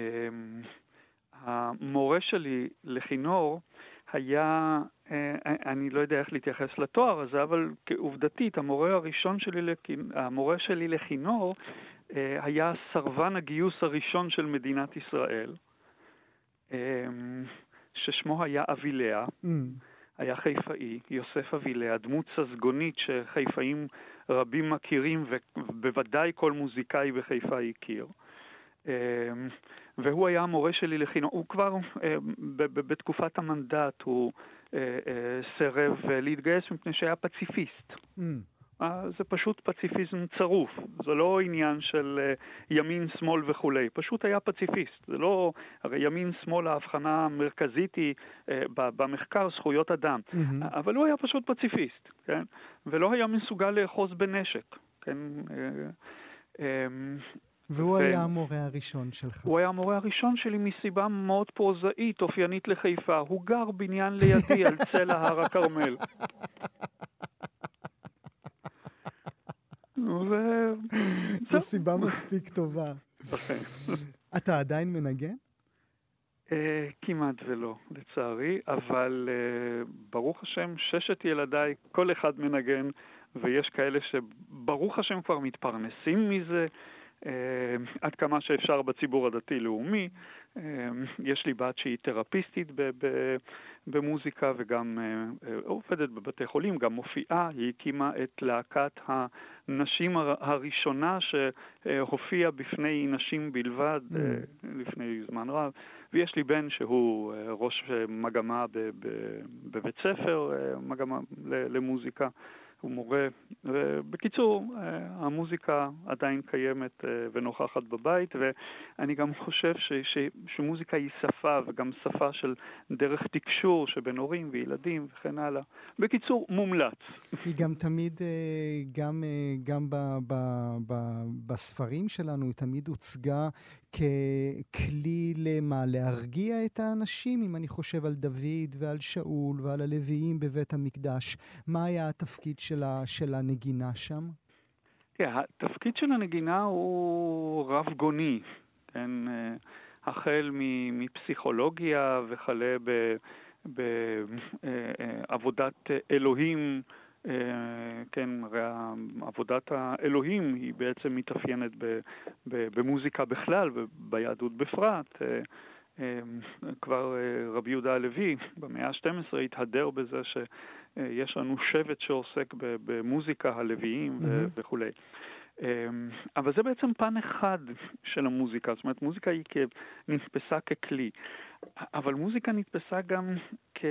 המורה שלי לכינור היה, אה, אני לא יודע איך להתייחס לתואר הזה, אבל עובדתית, המורה הראשון שלי, המורה שלי לכינור היה סרבן הגיוס הראשון של מדינת ישראל, ששמו היה אביליה. Mm. היה חיפאי, יוסף אביליה, דמות ססגונית שחיפאים רבים מכירים ובוודאי כל מוזיקאי בחיפה הכיר. אמ, והוא היה המורה שלי לחינוך. הוא כבר אה, בתקופת המנדט, הוא אה, אה, סירב להתגייס מפני שהיה פציפיסט. Mm. אה, זה פשוט פציפיזם צרוף, זה לא עניין של אה, ימין, שמאל וכולי, פשוט היה פציפיסט, זה לא, הרי ימין, שמאל ההבחנה המרכזית היא אה, במחקר זכויות אדם, mm-hmm. אבל הוא היה פשוט פציפיסט, כן? ולא היה מסוגל לאחוז בנשק, כן? והוא ו... היה המורה הראשון שלך. הוא היה המורה הראשון שלי מסיבה מאוד פרוזאית, אופיינית לחיפה. הוא גר בניין לידי על צלע הר הכרמל. [LAUGHS] ו... [LAUGHS] זו סיבה מספיק טובה. [LAUGHS] אתה עדיין מנגן? אה, כמעט ולא, לצערי, אבל אה, ברוך השם, ששת ילדיי, כל אחד מנגן, ויש כאלה שברוך השם כבר מתפרנסים מזה. אה, עד כמה שאפשר בציבור הדתי-לאומי. אה, יש לי בת שהיא תרפיסטית במוזיקה וגם אה, עובדת בבתי חולים, גם מופיעה. היא הקימה את להקת הנשים הראשונה שהופיעה בפני נשים בלבד mm. לפני זמן רב. ויש לי בן שהוא ראש מגמה בבית ספר, מגמה למוזיקה. הוא מורה. בקיצור, אה, המוזיקה עדיין קיימת אה, ונוכחת בבית, ואני גם חושב ש, ש, שמוזיקה היא שפה, וגם שפה של דרך תקשור שבין הורים וילדים וכן הלאה. בקיצור, מומלץ. היא גם תמיד, אה, גם, גם ב, ב, ב, בספרים שלנו, היא תמיד הוצגה ככלי למה? להרגיע את האנשים? אם אני חושב על דוד ועל שאול ועל הלוויים בבית המקדש, מה היה התפקיד של, ה, של הנגינה שם? כן, התפקיד של הנגינה הוא רב-גוני, כן? אה, החל מפסיכולוגיה וכלה בעבודת אה, אה, אלוהים. אה, כן, הרי עבודת האלוהים היא בעצם מתאפיינת במוזיקה בכלל וביהדות בפרט. אה, אה, כבר רבי יהודה הלוי במאה ה-12 התהדר בזה שיש לנו שבט שעוסק במוזיקה הלוויים mm-hmm. וכולי. אבל זה בעצם פן אחד של המוזיקה, זאת אומרת מוזיקה היא נתפסה ככלי, אבל מוזיקה נתפסה גם כ...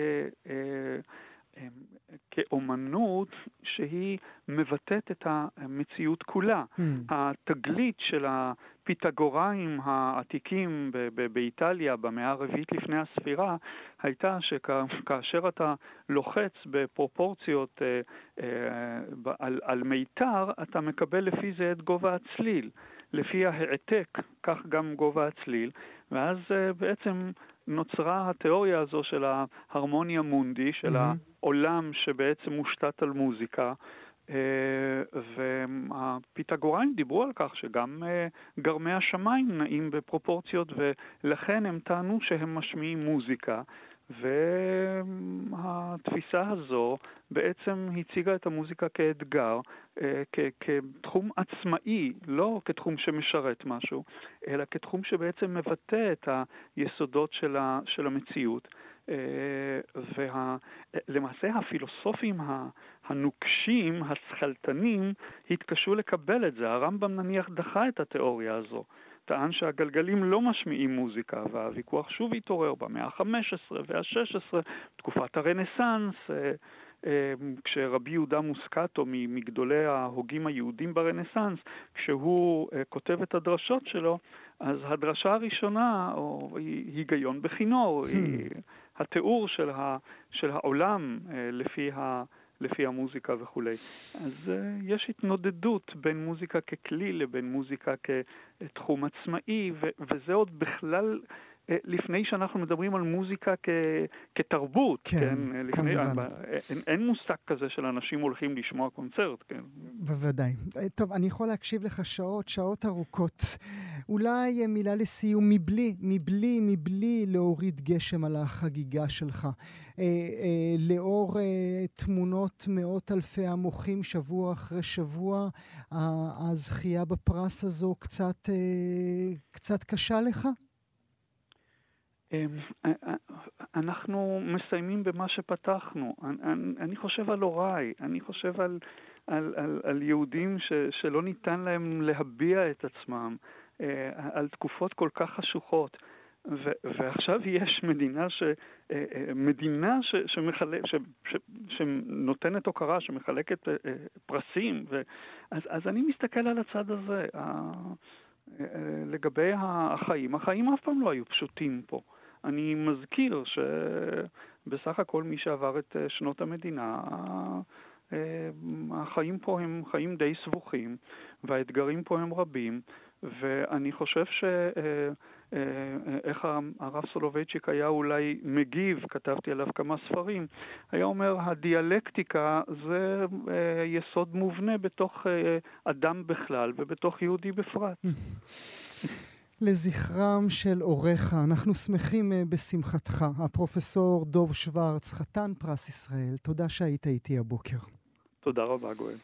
כאומנות שהיא מבטאת את המציאות כולה. Mm. התגלית של הפיתגוראים העתיקים באיטליה במאה הרביעית לפני הספירה הייתה שכאשר אתה לוחץ בפרופורציות אה, אה, על, על מיתר, אתה מקבל לפי זה את גובה הצליל. לפי ההעתק, כך גם גובה הצליל, ואז אה, בעצם נוצרה התיאוריה הזו של ההרמוניה מונדי, של mm-hmm. העולם שבעצם מושתת על מוזיקה. אה, והפיתגוראים דיברו על כך שגם אה, גרמי השמיים נעים בפרופורציות ולכן הם טענו שהם משמיעים מוזיקה והתפיסה הזו בעצם הציגה את המוזיקה כאתגר, אה, כתחום עצמאי, לא כתחום שמשרת משהו, אלא כתחום שבעצם מבטא את היסודות של המציאות. אה, ולמעשה הפילוסופים הנוקשים, השכלתנים, התקשו לקבל את זה. הרמב"ם נניח דחה את התיאוריה הזו. טען שהגלגלים לא משמיעים מוזיקה, והוויכוח שוב התעורר במאה ה-15 וה-16, תקופת הרנסאנס. אה, כשרבי יהודה מוסקטו, מגדולי ההוגים היהודים ברנסאנס, כשהוא כותב את הדרשות שלו, אז הדרשה הראשונה, או היגיון בכינור, היא התיאור של, ה, של העולם לפי ה... לפי המוזיקה וכולי. אז uh, יש התנודדות בין מוזיקה ככלי לבין מוזיקה כתחום עצמאי, ו- וזה עוד בכלל לפני שאנחנו מדברים על מוזיקה כ, כתרבות, כן, כן? אה, לפני, כמובן. אין, אין מושג כזה של אנשים הולכים לשמוע קונצרט, כן? בוודאי. טוב, אני יכול להקשיב לך שעות, שעות ארוכות. אולי מילה לסיום, מבלי, מבלי, מבלי להוריד גשם על החגיגה שלך. אה, אה, לאור אה, תמונות מאות אלפי המוחים שבוע אחרי שבוע, הזכייה בפרס הזו קצת, אה, קצת קשה לך? אמ, אנחנו מסיימים במה שפתחנו. אני, חושב על הוריי, אני חושב על, על, על, על יהודים ש, שלא ניתן להם להביע את עצמם, אה, על תקופות כל כך חשוכות. ו, ועכשיו יש מדינה, ש, אה, אה, מדינה ש, שמחלק, ש, ש, שנותנת הוקרה, שמחלקת פרסים. ו, אז, אז אני מסתכל על הצד הזה. לגבי החיים, החיים אף פעם לא היו פשוטים פה. אני מזכיר שבסך הכל מי שעבר את אה, שנות המדינה, אה, החיים פה הם חיים די סבוכים, והאתגרים פה הם רבים, ואני חושב ש... אה, איך הרב סולובייצ'יק היה אולי מגיב, כתבתי עליו כמה ספרים, היה אומר, הדיאלקטיקה זה יסוד מובנה בתוך אדם בכלל ובתוך יהודי בפרט. [LAUGHS] לזכרם של הוריך. אנחנו שמחים uh, בשמחתך. הפרופסור דוב שוורץ, חתן פרס ישראל, תודה שהיית איתי הבוקר. תודה רבה, גואל.